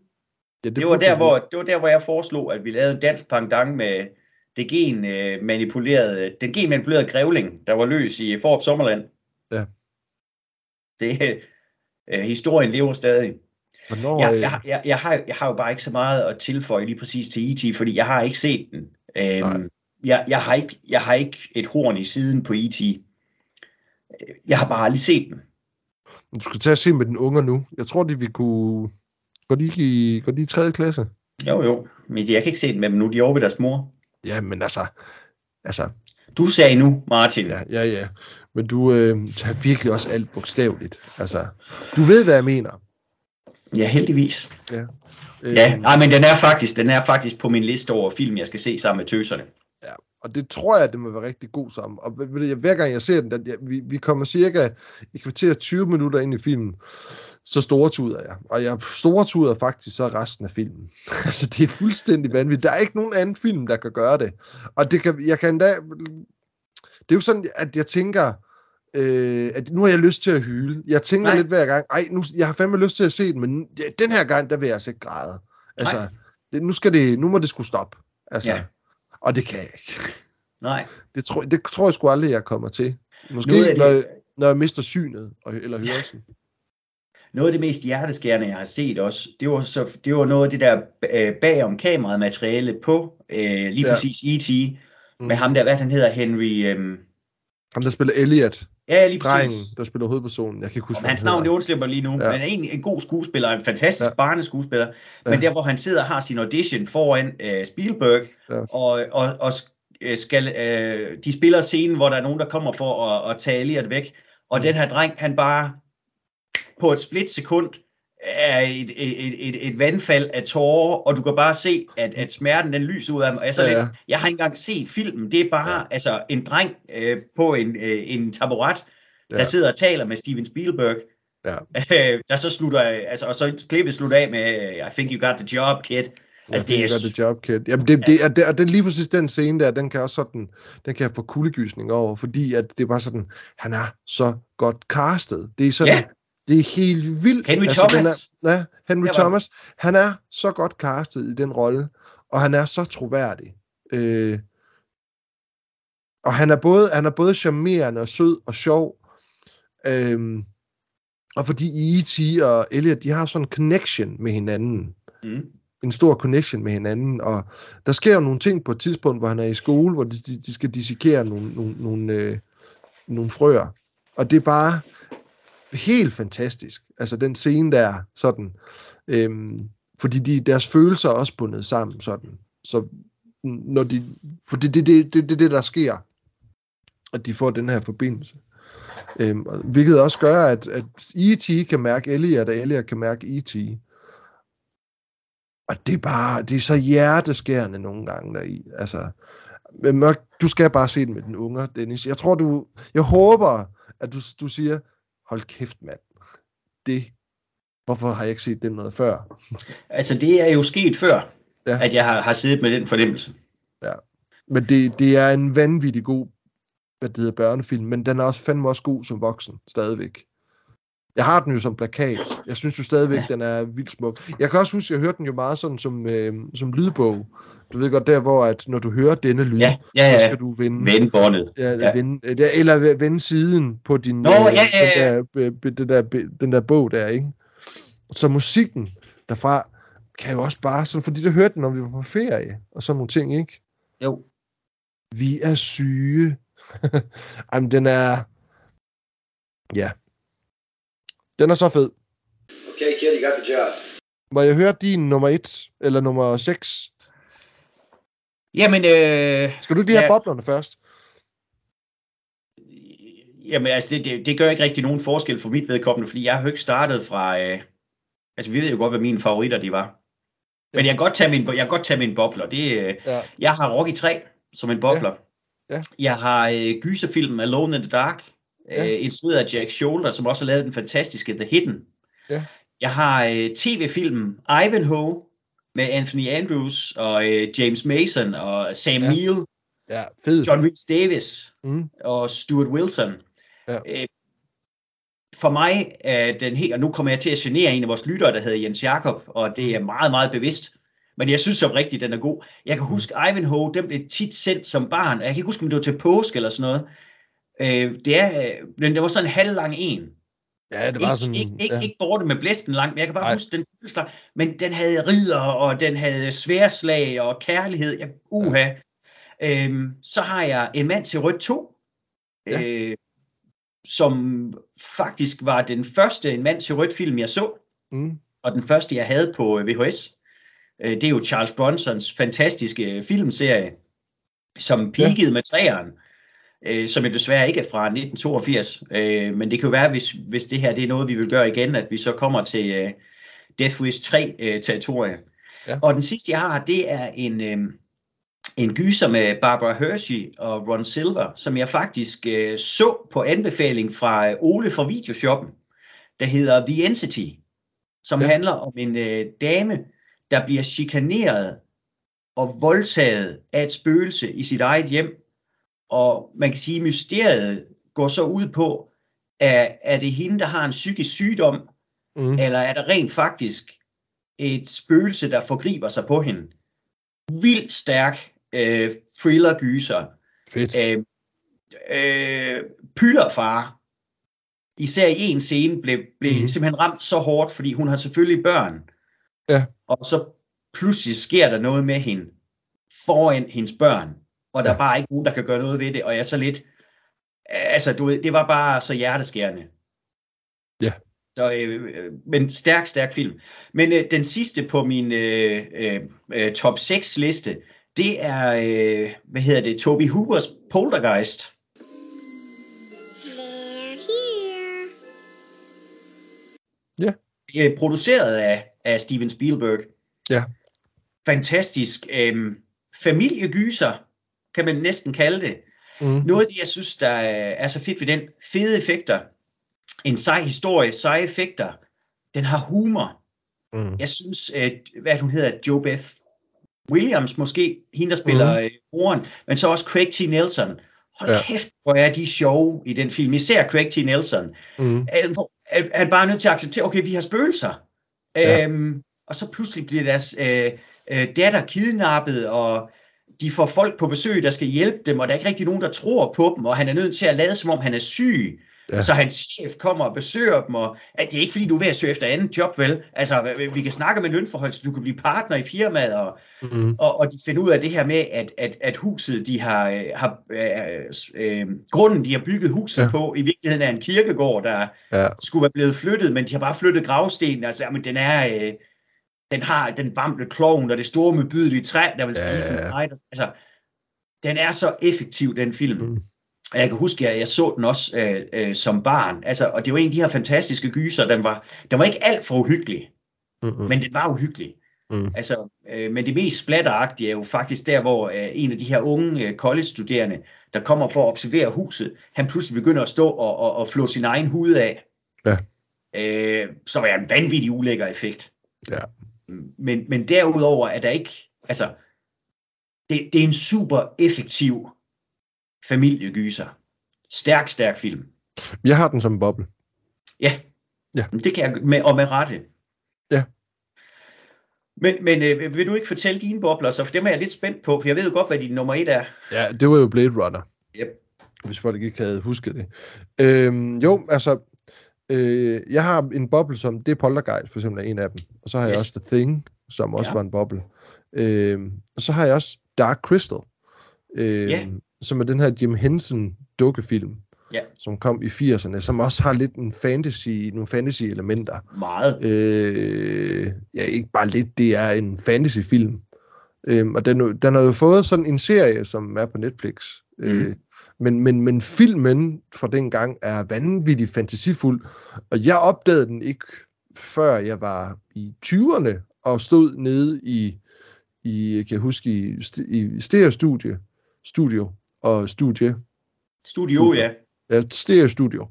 Ja, Det var, burde der, hvor, det var der, hvor jeg foreslog, at vi lavede en dansk pendant med det gen øh, den gen manipulerede grævling, der var løs i Forop Sommerland. Ja. Det, øh, historien lever stadig. Hvornår, Jeg, øh, jeg, jeg, jeg, har, jeg har jo bare ikke så meget at tilføje lige præcis til E.T., fordi jeg har ikke set den. Nej. Øhm, jeg, jeg, har ikke, jeg har ikke et horn i siden på E.T. Jeg har bare aldrig set den. Du skal tage at se med den unge nu. Jeg tror, de vil kunne... Går de i, går de i 3. klasse? Jo, jo, men jeg kan ikke se den med dem nu. De er over ved deres mor. Ja, men altså... Altså, Du sagde nu, Martin. ja, ja, ja. Men du øh, tager virkelig også alt bogstaveligt. Altså, du ved, hvad jeg mener. Ja, heldigvis. Øh, Ja, nej, men den er faktisk, den er faktisk på min liste over film, jeg skal se sammen med tøserne. Og det tror jeg, det må være rigtig god sammen. Og hver gang jeg ser den, jeg, vi, vi kommer cirka i kvarter 20 minutter ind i filmen, så stortuder jeg. Og jeg stortuder faktisk så resten af filmen. altså, det er fuldstændig vanvittigt. Der er ikke nogen anden film, der kan gøre det. Og det kan, jeg kan endda... Det er jo sådan, at jeg tænker, øh, at nu har jeg lyst til at hyle. Jeg tænker Nej. lidt hver gang, ej, nu, jeg har fandme lyst til at se den, men ja, den her gang, der vil jeg altså ikke græde. Altså, Nej. det, nu, skal det, nu må det skulle stoppe. Altså, Ja. Og det kan jeg ikke. Nej. Det tror, det tror jeg sgu aldrig, jeg kommer til. Måske, af når, det- jeg, når jeg mister synet, og, eller hørelsen. Noget af det mest hjerteskærende, jeg har set også, det var, så, det var noget af det der øh, bagom kameraet materiale på øh, lige Ja. ja. præcis E.T. Mm. Med ham der, hvad han hedder, Henry... Øh, Ham, der spiller Elliot, ja, lige drengen, præcis. der spiller hovedpersonen. Jeg kan ikke huske, Om hans han navn, det undslipper lige nu. Ja. Men er egentlig en god skuespiller, en fantastisk Ja. barneskuespiller. Men Ja. der, hvor han sidder og har sin audition foran øh, Spielberg, Ja. og, og, og øh, skal, øh, de spiller scenen, hvor der er nogen, der kommer for at, at tage Elliot væk. Og Mm. den her dreng, han bare på et splitsekund er et, et, et, et, vandfald af tårer, og du kan bare se, at, at smerten den lyser ud af ham. Og jeg, er så Ja, lidt, ja. jeg har ikke engang set filmen. Det er bare Ja. ja. altså, en dreng øh, på en, øh, en taburet, der Ja. sidder og taler med Steven Spielberg. Ja. Øh, der så slutter, altså, og så klippet slutter af med, I think you got the job, kid. Altså, det you er... got the job, kid. Jamen, det, det, er, det, og det er lige præcis den scene der, den kan også sådan, den kan jeg få kuldegysning over, fordi at det er bare sådan, han er så godt castet. Det er sådan, Ja. Det er helt vildt. Henry Den Thomas. er, ja, Henry var- Thomas. Han er så godt castet i den rolle, og han er så troværdig. Øh, og han er både, han er både charmerende og sød og sjov. Øhm, og fordi E.T. og Elliot, de har sådan en connection med hinanden Mm. en stor connection med hinanden, og der sker jo nogle ting på et tidspunkt, hvor han er i skole, hvor de, de, de skal dissekere nogle, nogle, nogle, øh, nogle frøer. Og det er bare helt fantastisk. Altså den scene der, sådan. Øhm, fordi de, deres følelser er også bundet sammen, sådan. Så når de, for det er det, det, det, det, det, der sker, at de får den her forbindelse. Øhm, og hvilket også gør, at, at E.T. kan mærke Elliot, og Elliot kan mærke E.T. Og det er bare, det er så hjerteskærende nogle gange deri. Altså, men Mørk, du skal bare se den med den unger, Dennis. Jeg tror, du, jeg håber, at du, du siger, hold kæft, mand. Det, hvorfor har jeg ikke set den noget før? Altså, det er jo sket før, Ja. ja. at jeg har, har siddet med den fornemmelse. Men det, det er en vanvittig god, hvad det hedder, børnefilm, men den er også fandme også god som voksen, stadigvæk. Jeg har den jo som plakat. Jeg synes jo stadigvæk, ja. den er vildt smuk. Jeg kan også huske, at jeg hørte den jo meget sådan som, øh, som lydbog. Du ved godt, der hvor, at når du hører denne lyd, Ja, ja, ja. så skal du vende, Vende båndet. ja, Ja. Vende, øh, eller vende siden på din, Nå, ja, ja, ja. Den, der, be- den, der, den der bog der, ikke? Så musikken derfra kan jo også bare, sådan, fordi det hørte den, når vi var på ferie, og sådan nogle ting, ikke? Jo. Vi er syge. Jamen, den er... Ja. Den er så fed. Okay, kid, you got the job. Må jeg høre din nummer et, eller nummer 6? Jamen, øh, Skal du ikke lige have Ja. boblerne først? jamen altså, det, det, det gør ikke rigtig nogen forskel for mit vedkommende, fordi jeg har jo ikke startet fra... Øh, altså, vi ved jo godt, hvad mine favoritter de var. Men jeg kan godt tage min, jeg kan godt tage mine bobler. Det, øh, Ja. jeg har Rocky 3 som en bobler. Ja. Jeg har øh, gyserfilmen Alone in the Dark, Ja. øh, instrueret af Jack Shoulder, som også har lavet den fantastiske The Hidden. Ja. Jeg har øh, tv-filmen Ivanhoe med Anthony Andrews og øh, James Mason og Sam Ja. ja. Neill, Ja, fed. John Rhys Davis Mm. og Stuart Wilson. Ja. Øh, for mig er den helt, og nu kommer jeg til at genere en af vores lyttere, der hedder Jens Jakob, og det er meget, meget bevidst. Men jeg synes som rigtigt, den er god. Jeg kan huske Ivanhoe, den blev tit sendt som barn. Jeg kan ikke huske, om det var til påske eller sådan noget. Øh, det er, øh, men det var sådan en halvlang en. Ja, det var ikke, sådan... ikke, ikke, ja. ikke borte med blæsten langt, men jeg kan bare. Ej. huske den følelse, men den havde ridder, og den havde sværslag og kærlighed. Jeg, uha. Ja. Øhm, så har jeg En mand til rødt 2, Ja. øh, som faktisk var den første En mand til rødt film, jeg så, Mm. og den første, jeg havde på øh, VHS. Øh, det er jo Charles Bronsons fantastiske øh, filmserie, som peakede ja. med træeren, øh, som jo desværre ikke er fra 1982. Øh, men det kan jo være, hvis, hvis det her det er noget, vi vil gøre igen, at vi så kommer til øh, Death Wish 3-territoriet. Ja. Og den sidste, jeg har, det er en, øh, en gyser med Barbara Hershey og Ron Silver, som jeg faktisk øh, så på anbefaling fra øh, Ole fra Videoshoppen, der hedder The Entity, som ja. handler om en øh, dame, der bliver chikaneret og voldtaget af et spøgelse i sit eget hjem. Og man kan sige, at mysteriet går så ud på, at er det hende, der har en psykisk sygdom, Mm. eller er der rent faktisk et spøgelse, der forgriber sig på hende? Vildt stærk øh, thriller-gyser. Fedt. Øh, øh, pylderfar, især i en scene, blev, blev mm-hmm. simpelthen ramt så hårdt, fordi hun har selvfølgelig børn. Ja. Og så pludselig sker der noget med hende foran hendes børn, og der Ja. er bare ikke nogen, der kan gøre noget ved det, og jeg er så lidt, altså du ved, det var bare så hjerteskærende. Ja. Så, øh, øh, men stærk, stærk film. Men øh, den sidste på min øh, øh, øh, top 6 liste, det er, øh, hvad hedder det, Toby Hoopers Poltergeist. Ja. Er produceret af, af Steven Spielberg. Ja. Fantastisk. Øh, familiegyser, kan man næsten kalde det. Mm. Noget af det, jeg synes, der er så fedt ved den, fede effekter, en sej historie, seje effekter, den har humor. Mm. Jeg synes, at, hvad hun hedder, Joe Beth Williams måske, hende der spiller mm. moren, men så også Craig T. Nelson. Hold Ja. kæft, hvor er de sjove i den film. Især Craig T. Nelson. Mm. Er, er bare nødt til at acceptere, okay, vi har spøgelser. Ja. Øhm, og så pludselig bliver deres øh, øh, datter kidnappet, og de får folk på besøg, der skal hjælpe dem, og der er ikke rigtig nogen, der tror på dem, og han er nødt til at lade, som om han er syg. Ja. Så hans chef kommer og besøger dem, og at det er ikke fordi, du er ved at søge efter andet job, vel? Altså, vi- kan snakke med lønforhold, så du kan blive partner i firmaet, og, Mm. og, og de finder ud af det her med, at, at, at huset, de har, øh, har øh, øh, grunden, de har bygget huset ja. på, i virkeligheden er en kirkegård, der Ja. skulle være blevet flyttet, men de har bare flyttet gravstenen. Altså, jamen, den er, øh, den har den vamle klovn og det store med bydelige træ, der vil Ja, spise ja, ja. der- Altså, den er så effektiv, den film. Mm. Og jeg kan huske, at jeg så den også øh, øh, som barn. Altså, og det var en af de her fantastiske gyser. Den var, den var ikke alt for uhyggelig, Mm. men den var uhyggelig. Mm. Altså, øh, men det mest splatteragtige er jo faktisk der, hvor øh, en af de her unge øh, college-studerende, der kommer for at observere huset, han pludselig begynder at stå og, og, og flå sin egen hud af. Ja. Øh, som er en vanvittig ulækker effekt. Ja. Men, men derudover er der ikke, altså, det, det er en super effektiv familiegyser. Stærk, stærk film. Jeg har den som en boble. Ja. Ja. Det kan jeg, med, og med rette. Ja. Men, men øh, vil du ikke fortælle dine bobler, så for dem er jeg lidt spændt på, for jeg ved jo godt, hvad din nummer et er. Ja, det var jo Blade Runner. Yep. Hvis folk ikke havde husket det. Øhm, jo, altså, øh, jeg har en boble, som det er Poltergeist, for eksempel er en af dem. Og så har jeg Yes. også The Thing, som også Ja. var en boble. Øhm, og så har jeg også Dark Crystal, øhm, Ja. som er den her Jim Henson dukkefilm, Ja. som kom i 80'erne, som også har lidt en fantasy, nogle fantasy-elementer. Meget. Øh, ja, ikke bare lidt, det er en fantasyfilm. Øhm, og den, den har jo fået sådan en serie, som er på Netflix. Mm. Øh, men, men, men filmen fra den gang er vanvittigt fantasifuld, og jeg opdagede den ikke, før jeg var i 20'erne, og stod nede i, i kan jeg huske, i, i stereo-studie, studio og studie, Studio, ja. Ja, stereo studio.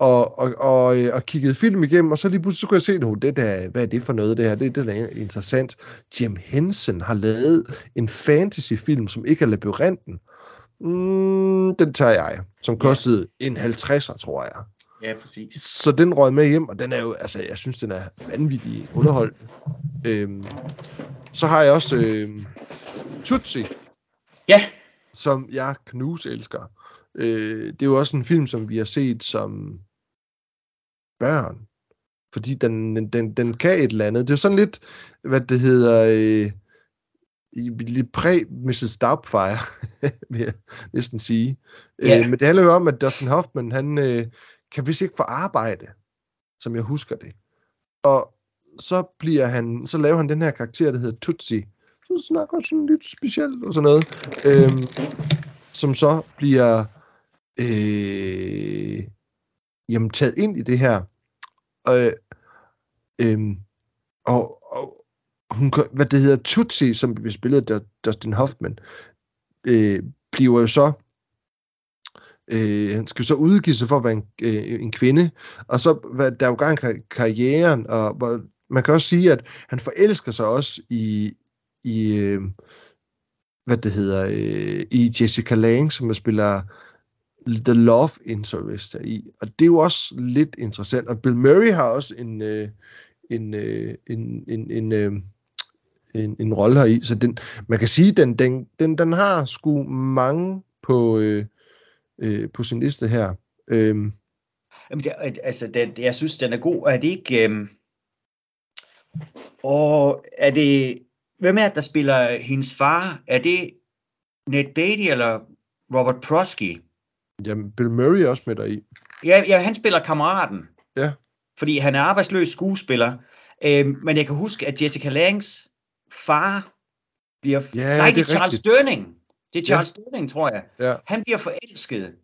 Og, og, og, øh, og kiggede film igennem, og så lige pludselig så kunne jeg se, at det der, hvad er det for noget, det her? Det, det er interessant. Jim Henson har lavet en fantasyfilm, som ikke er labyrinten. Mm, den tager jeg, som kostede en 50'er, tror jeg. Ja, præcis. Så den røg med hjem, og den er jo, altså, jeg synes, den er vanvittig underholdende. Øhm, så har jeg også øhm, Tootsie, Ja, som jeg knus elsker. Øh, det er jo også en film, som vi har set som børn. Fordi den, den, den kan et eller andet. Det er sådan lidt, hvad det hedder, øh, i- lidt præ-Mrs. Doubtfire, vil jeg næsten sige. Ja. Øh, men det handler jo om, at Dustin Hoffman, han øh, kan vist ikke få arbejde, som jeg husker det. Og så bliver han, så laver han den her karakter, der hedder Tootsie, så snakker sådan lidt specielt og sådan noget, øhm, som så bliver øh, jamen, taget ind i det her. Øh, øhm, og, og hun, hvad det hedder, Tutsi, som vi spillede der, Dustin Hoffman, øh, bliver jo så øh, han skal så udgive sig for at være en, øh, en kvinde, og så hvad, der er jo gang kar- karrieren, og hvor, man kan også sige, at han forelsker sig også i, i øh, hvad det hedder, øh, i Jessica Lange, som er spiller The Love Interest i, og det er jo også lidt interessant, og Bill Murray har også en, øh, en, øh, en, en, en, øh, en, en rolle her i, så den, man kan sige, den, den, den, den har sgu mange på, øh, øh, på sin liste her. Øhm, Jamen, det, altså, den, jeg synes, den er god. Er det ikke... Øhm... Og er det... Hvem er det, der spiller hendes far? Er det Ned Beatty eller Robert Prosky? jamen, Bill Murray er også med der i. Ja, ja, han spiller kammeraten. Ja. Fordi han er arbejdsløs skuespiller. Øhm, men jeg kan huske, at Jessica Langs far bliver... Ja, Nej, det er Charles rigtigt. Det er Charles ja. Stirling, tror jeg. Ja, Han bliver forelsket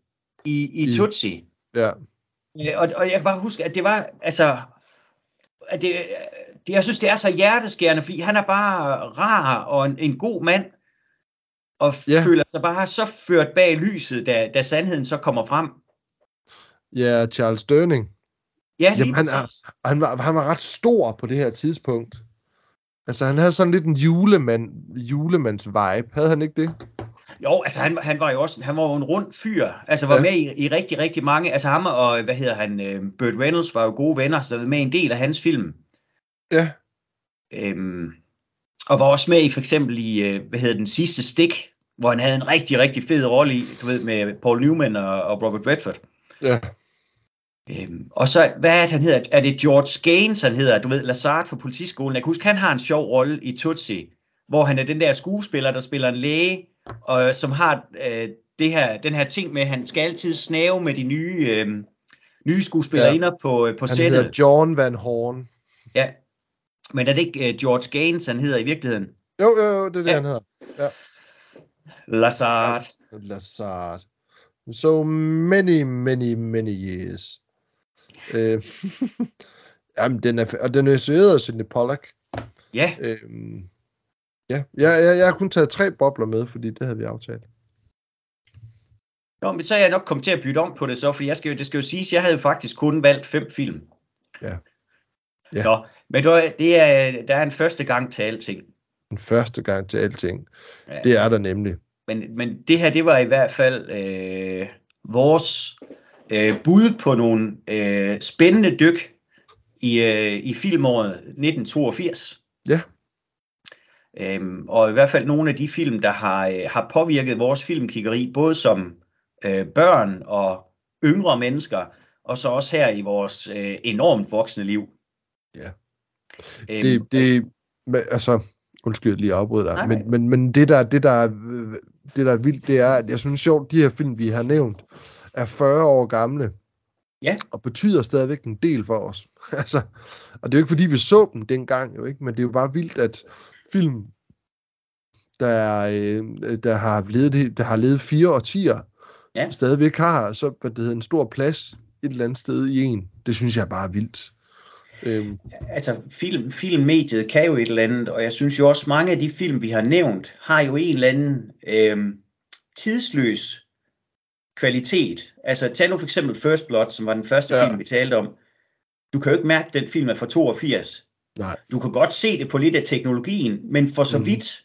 i, i, I- i Tootsie. ja. Øh, Og, og jeg kan bare huske, at det var, altså, at det, det, jeg synes, det er så hjerteskærende, fordi han er bare rar og en, en god mand, og Ja. føler sig bare så ført bag lyset, da, da sandheden så kommer frem. Ja, Charles Durning. Ja, Jamen, han, er, han, var, han var ret stor på det her tidspunkt. Altså, han havde sådan lidt en julemand, julemands vibe. Havde han ikke det? Jo, altså han, han var jo også han var jo en rund fyr. Altså var Ja. med i, i rigtig, rigtig mange. Altså ham og, hvad hedder han, øh, Burt Reynolds var jo gode venner, så var med en del af hans film. Ja. Øhm, og var også med i for eksempel i, øh, hvad hedder den sidste stik, hvor han havde en rigtig, rigtig fed rolle i, du ved, med Paul Newman og, og Robert Redford. Ja. Øhm, og så, hvad er det, han hedder? Er det George Gaines, han hedder? Du ved, Lazard fra politiskolen. Jeg kan huske, han har en sjov rolle i Tootsie, hvor han er den der skuespiller, der spiller en læge, og som har øh, det her, den her ting med, at han skal altid snave med de nye, øh, nye skuespillerinder ja. på, øh, på Han sættet. hedder John Van Horn. Ja. Men er det ikke uh, George Gaines, han hedder i virkeligheden? Jo, jo, jo, det er det, Ja. han hedder. Ja. Lazard. Lazard. So many, many, many years. Øh, jamen, den er, og den er instrueret af Sidney Pollack. Ja, Øhm, ja, jeg, jeg, jeg har kun taget tre bobler med, fordi det havde vi aftalt. Nå, men så er jeg nok kommet til at bytte om på det så, for jeg skal jo, det skal jo siges, jeg havde faktisk kun valgt fem film. Ja. Ja. Nå, men du, det er, der er en første gang til alting. Den første gang til alting. Ja. Det er der nemlig. Men, men det her, det var i hvert fald øh, vores øh, bud på nogle øh, spændende dyk i, øh, i filmåret 1982. Ja. Øhm, og i hvert fald nogle af de film, der har, øh, har påvirket vores filmkiggeri, både som øh, børn og yngre mennesker, og så også her i vores øh, enormt voksne liv. Ja. Øhm, Det, det, men, altså, undskyld, lige afbryder dig, men, men, men det, der, det, der, er, øh, det, der er vildt, det er, at jeg synes sjovt, de her film, vi har nævnt, er 40 år gamle. Ja. Og betyder stadigvæk en del for os. altså, og det er jo ikke, fordi vi så dem dengang, jo ikke, men det er jo bare vildt, at film, der, øh, der, har, levet, der har levet fire årtier, Ja. stadigvæk har så hvad det hedder, en stor plads et eller andet sted i en. Det synes jeg bare er vildt. Øhm, altså film, filmmediet kan jo et eller andet, og jeg synes jo også, mange af de film, vi har nævnt, har jo en eller anden øh, tidsløs kvalitet. Altså tag nu for eksempel First Blood, som var den første Ja. film, vi talte om. Du kan jo ikke mærke, at den film er fra 82. nej. Du kan godt se det på lidt af teknologien, men for så Mhm. vidt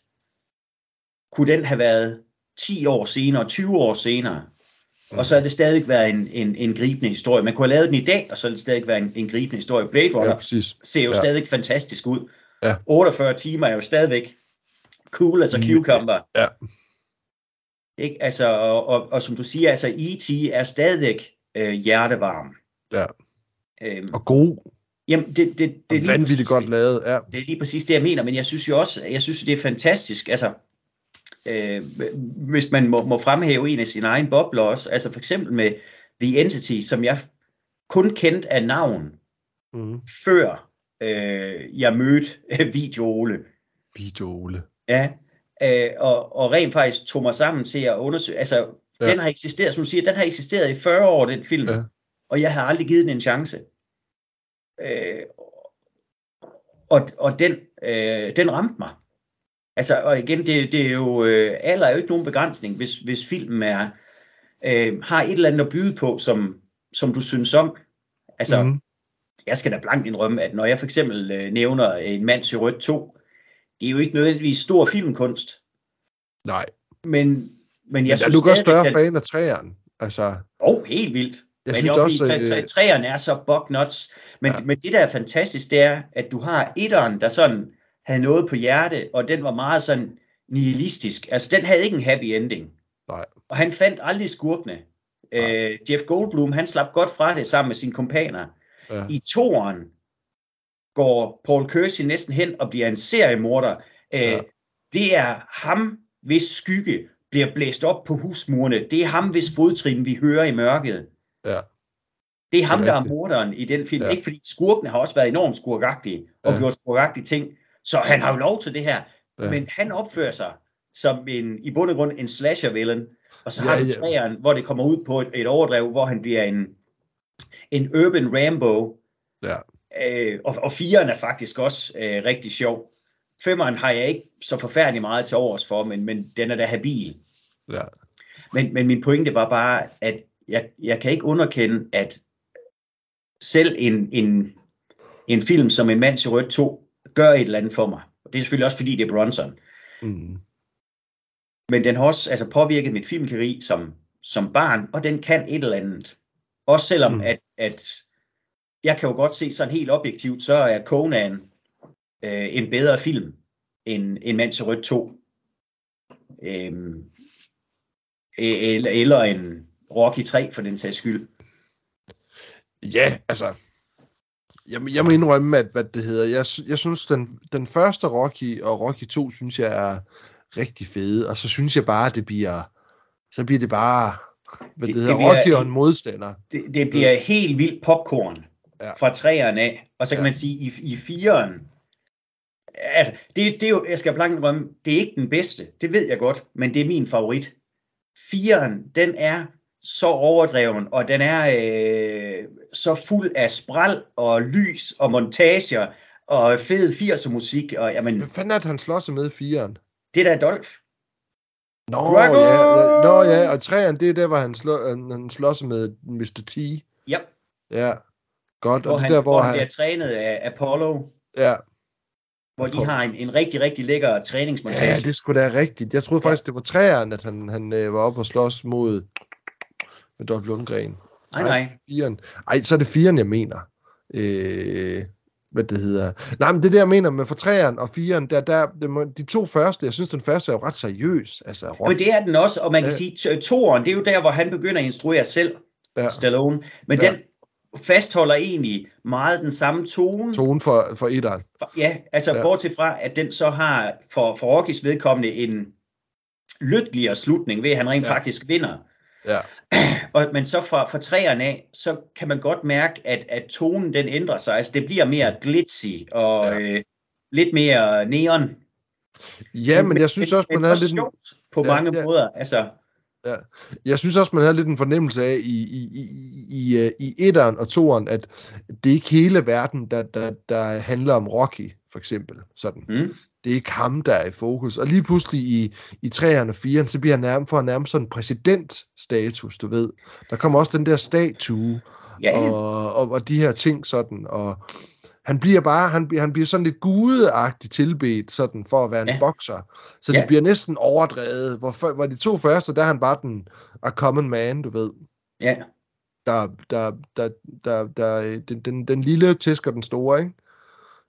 kunne den have været 10 år senere, 20 år senere, og så havde det stadig været en, en, en gribende historie. Man kunne have lavet den i dag, og så ville det stadig være en, en gribende historie. Blade Runner Ja, præcis. ser jo Ja. stadig fantastisk ud. Ja. 48 timer er jo stadigvæk cool as a Mm, cucumber. ja. Ikke? Altså, og, og, og som du siger, altså E.T. er stadigvæk øh, hjertevarm. Ja. Øhm, Og god. jamen, det, det, det, Og er vanvittigt præcis- godt lavet. Ja. det er lige præcis det, jeg mener, men jeg synes jo også, jeg synes, det er fantastisk, altså, øh, hvis man må, må fremhæve en af sine egne bobler også, altså for eksempel med The Entity, som jeg kun kendte af navn, Mm. før øh, jeg mødte Video Ole. Video Ole. Ja, øh, og, og rent faktisk tog mig sammen til at undersøge, altså, Ja. den har eksisteret, som du siger, den har eksisteret i 40 år, den film, Ja. og jeg har aldrig givet den en chance. Øh, og, og den, øh, den ramte mig. Altså, og igen, det, det er jo, øh, alder er jo ikke nogen begrænsning, hvis, hvis filmen er, øh, har et eller andet at byde på, som, som du synes om. Altså, mm. jeg skal da blankt indrømme, at når jeg for eksempel øh, nævner En mand til rødt 2, det er jo ikke nødvendigvis stor filmkunst, Nej. men, men Men jeg er synes du godt større stadigvæk, fan af træeren? Altså, oh, helt vildt. jeg men synes er også... fordi øh, træ- træerne er så bug nuts. Men, ja. men det, der er fantastisk, det er, at du har etteren, der sådan havde noget på hjerte, og den var meget sådan nihilistisk. Altså, den havde ikke en happy ending. Nej. Og han fandt aldrig skurkene. Øh, Jeff Goldblum, han slap godt fra det sammen med sine kompaner. Ja. I toeren går Paul Kersey næsten hen og bliver en seriemorder. Øh, Ja. Det er ham, hvis skygge bliver blæst op på husmurene. Det er ham, hvis fodtrin vi hører i mørket. Ja. Det er ham, Det er der er morderen i den film. Ja. Ikke fordi skurkene har også været enormt skurkagtige og Ja. gjort skurkagtige ting. Så han har jo lov til det her. Ja. Men han opfører sig som en, i bund og grund en slasher-villain. Og så Ja, har du ja. træeren, hvor det kommer ud på et, et overdrev, hvor han bliver en, en urban Rambo. Ja. Øh, og, og firen er faktisk også øh, rigtig sjov. Femmeren har jeg ikke så forfærdelig meget til overs for, men, men den er da habil. Ja. Men, men min pointe var bare, at jeg, jeg kan ikke underkende, at selv en, en, en film som En mand til rødt 2 gør et eller andet for mig. Og det er selvfølgelig også fordi, det er Bronson. Mm. Men den har også altså, påvirket mit filmkeri som, som barn, og den kan et eller andet. Også selvom, mm. at, at jeg kan jo godt se sådan helt objektivt, så er Conan øh, en bedre film end, end Mand til Rødt 2. Øhm, eller, eller en Rocky 3 for den sags skyld. Ja, altså, jeg, jeg må indrømme, at hvad det hedder, jeg, jeg synes, den, den første Rocky og Rocky 2, synes jeg er rigtig fede, og så synes jeg bare, at det bliver, så bliver det bare, hvad det, det hedder, det bliver, Rocky og en modstander. Det, det bliver helt vildt popcorn ja. fra træerne af, og så kan ja. man sige, i, i fireren, altså, det, det er jo, jeg skal blankt rømme, det er ikke den bedste, det ved jeg godt, men det er min favorit. Fireren, den er så overdreven, og den er øh, så fuld af spral og lys og montager og fed 80'er musik. Og, jamen, Hvad fanden er det, han slås med i fireren? Det der er Dolph. Nå, Drago! ja, Nå ja, og træerne, det er der, hvor han, slå, han slås med Mr. T. Ja. Ja, godt. Hvor og det han, der, hvor, hvor han bliver trænet af Apollo. Ja. Hvor de har en, en rigtig, rigtig lækker træningsmontage. Ja, det skulle da rigtigt. Jeg troede faktisk, det var træerne, at han, han øh, var oppe og slås mod med Dolph Lundgren. Nej, nej. Firen. Ej, så er det firen, jeg mener. Øh, hvad det hedder. Nej, men det der, jeg mener med for træeren og firen, der, der, de to første, jeg synes, den første er jo ret seriøs. Altså, men det er den også, og man kan ja. sige, toeren, det er jo der, hvor han begynder at instruere selv, ja. Stallone. Men ja. den fastholder egentlig meget den samme tone. Tone for, for etteren. Ja, altså ja. bortset fra, at den så har for, for Rockys vedkommende en lykkeligere slutning ved, at han rent ja. faktisk vinder. Ja. Og, men så fra, fra træerne af, så kan man godt mærke, at, at tonen den ændrer sig. Altså det bliver mere glitzy og ja. øh, lidt mere neon. Ja, men, men jeg synes men, også, man havde lidt... Sjovt på ja, mange ja. måder. Altså, Ja. Jeg synes også, man havde lidt en fornemmelse af i, i, i, i, øh, i etteren og toeren, at det er ikke hele verden, der, der, der handler om Rocky, for eksempel. Sådan. Mm. Det er ikke ham, der er i fokus. Og lige pludselig i, i 3'eren og 4'eren, så bliver han nærmest for at nærmest sådan en præsidentstatus, du ved. Der kommer også den der statue, ja. og, og, og de her ting sådan, og han bliver bare, han, han bliver sådan lidt gudeagtigt tilbedt, sådan for at være en ja. bokser. Så ja. det bliver næsten overdrevet, hvor, hvor de to første, der er han bare den a common man, du ved. Ja. Der, der, der, der, der den, den, den lille tæsker den store, ikke?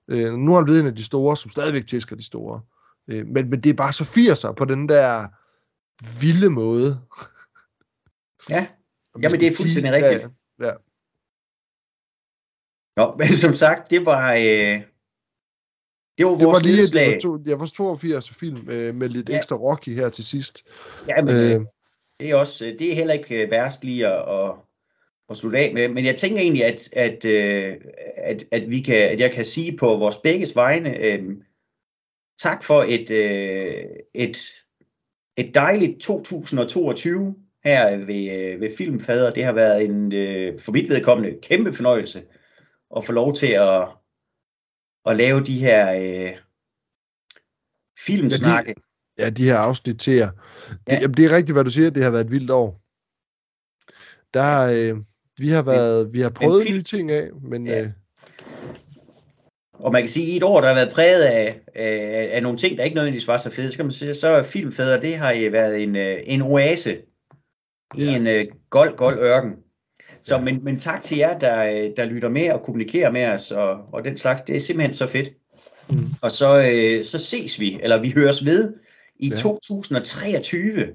Øh, nu er han blevet en af de store, som stadigvæk tæsker de store. Øh, men, men det er bare så 80'er på den der vilde måde. Ja, Jamen det er fuldstændig rigtigt. Ja, ja. Nå, men som sagt, det var... Øh, det var vores det var lige, nedslag. det var to, var 82 film øh, med lidt ja. ekstra Rocky her til sidst. Ja, men øh, det er også det er heller ikke øh, værst lige at, at, at slutte af med. Men jeg tænker egentlig, at, at, øh, at, at, vi kan, at jeg kan sige på vores begges vegne, øh, tak for et, øh, et, et dejligt 2022 her ved, øh, ved Filmfader. Det har været en, øh, for mit vedkommende, kæmpe fornøjelse at få lov til at, at lave de her øh, filmsnakke. Ja de, ja, de her afsnit til jer. Det, ja. jamen, det er rigtigt, hvad du siger. Det har været et vildt år. Der, øh, vi har været, vi har prøvet film, nye ting af, men... Ja. Øh, og man kan sige, at i et år, der har været præget af, af, af nogle ting, der ikke nødvendigvis var så fede, så kan man sige, så er filmfædre, det har været en, øh, en oase ja. i en uh, gold, gold ørken. Så, men, men tak til jer, der, der lytter med og kommunikerer med os, og, og den slags, det er simpelthen så fedt. Mm. Og så, øh, så ses vi, eller vi høres ved i ja. 2023,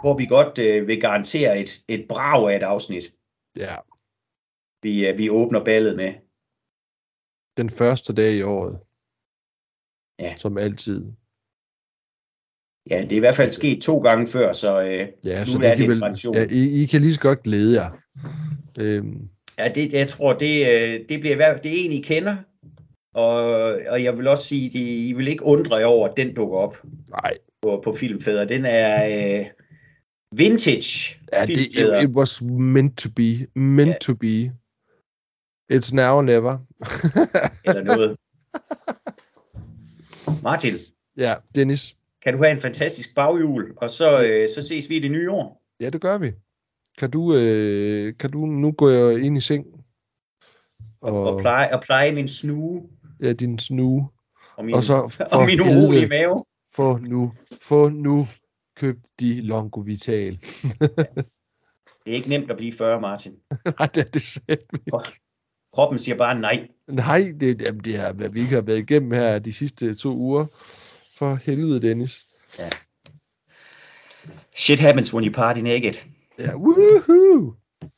hvor vi godt øh, vil garantere et, et brag af et afsnit. Ja. Vi, øh, vi åbner ballet med. Den første dag i året. Ja. Som altid. Ja, det er i hvert fald sket to gange før, så øh, ja, nu så det er det vel, ja, I, I kan lige så godt glæde jer. Øhm. Ja, det, jeg tror, det, øh, det bliver det er en, I kender, og, og jeg vil også sige, at I vil ikke undre jer over, at den dukker op Nej. på, på Filmfædre. Den er øh, vintage ja, det, it, it was meant to be. Meant ja. to be. It's now or never. Eller noget. Martin. Ja, Dennis kan du have en fantastisk baghjul, og så, øh, så ses vi i det nye år. Ja, det gør vi. Kan du, øh, kan du nu gå ind i seng? Og, og, pleje, og pleje min snue. Ja, din snue. Og min, Og så og for min urolige mave. Få nu, få nu, køb de Longo Vital. Det er ikke nemt at blive 40, Martin. Nej, det er det selv. Kroppen siger bare nej. Nej, det, jamen, det er, hvad vi ikke har været igennem her de sidste to uger. For helvede, Dennis. Ja. Shit happens when you party naked. Ja, woohoo!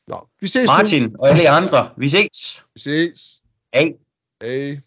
Nå, vi ses nu. Martin og alle andre, vi ses. Vi ses. Hej. Hej.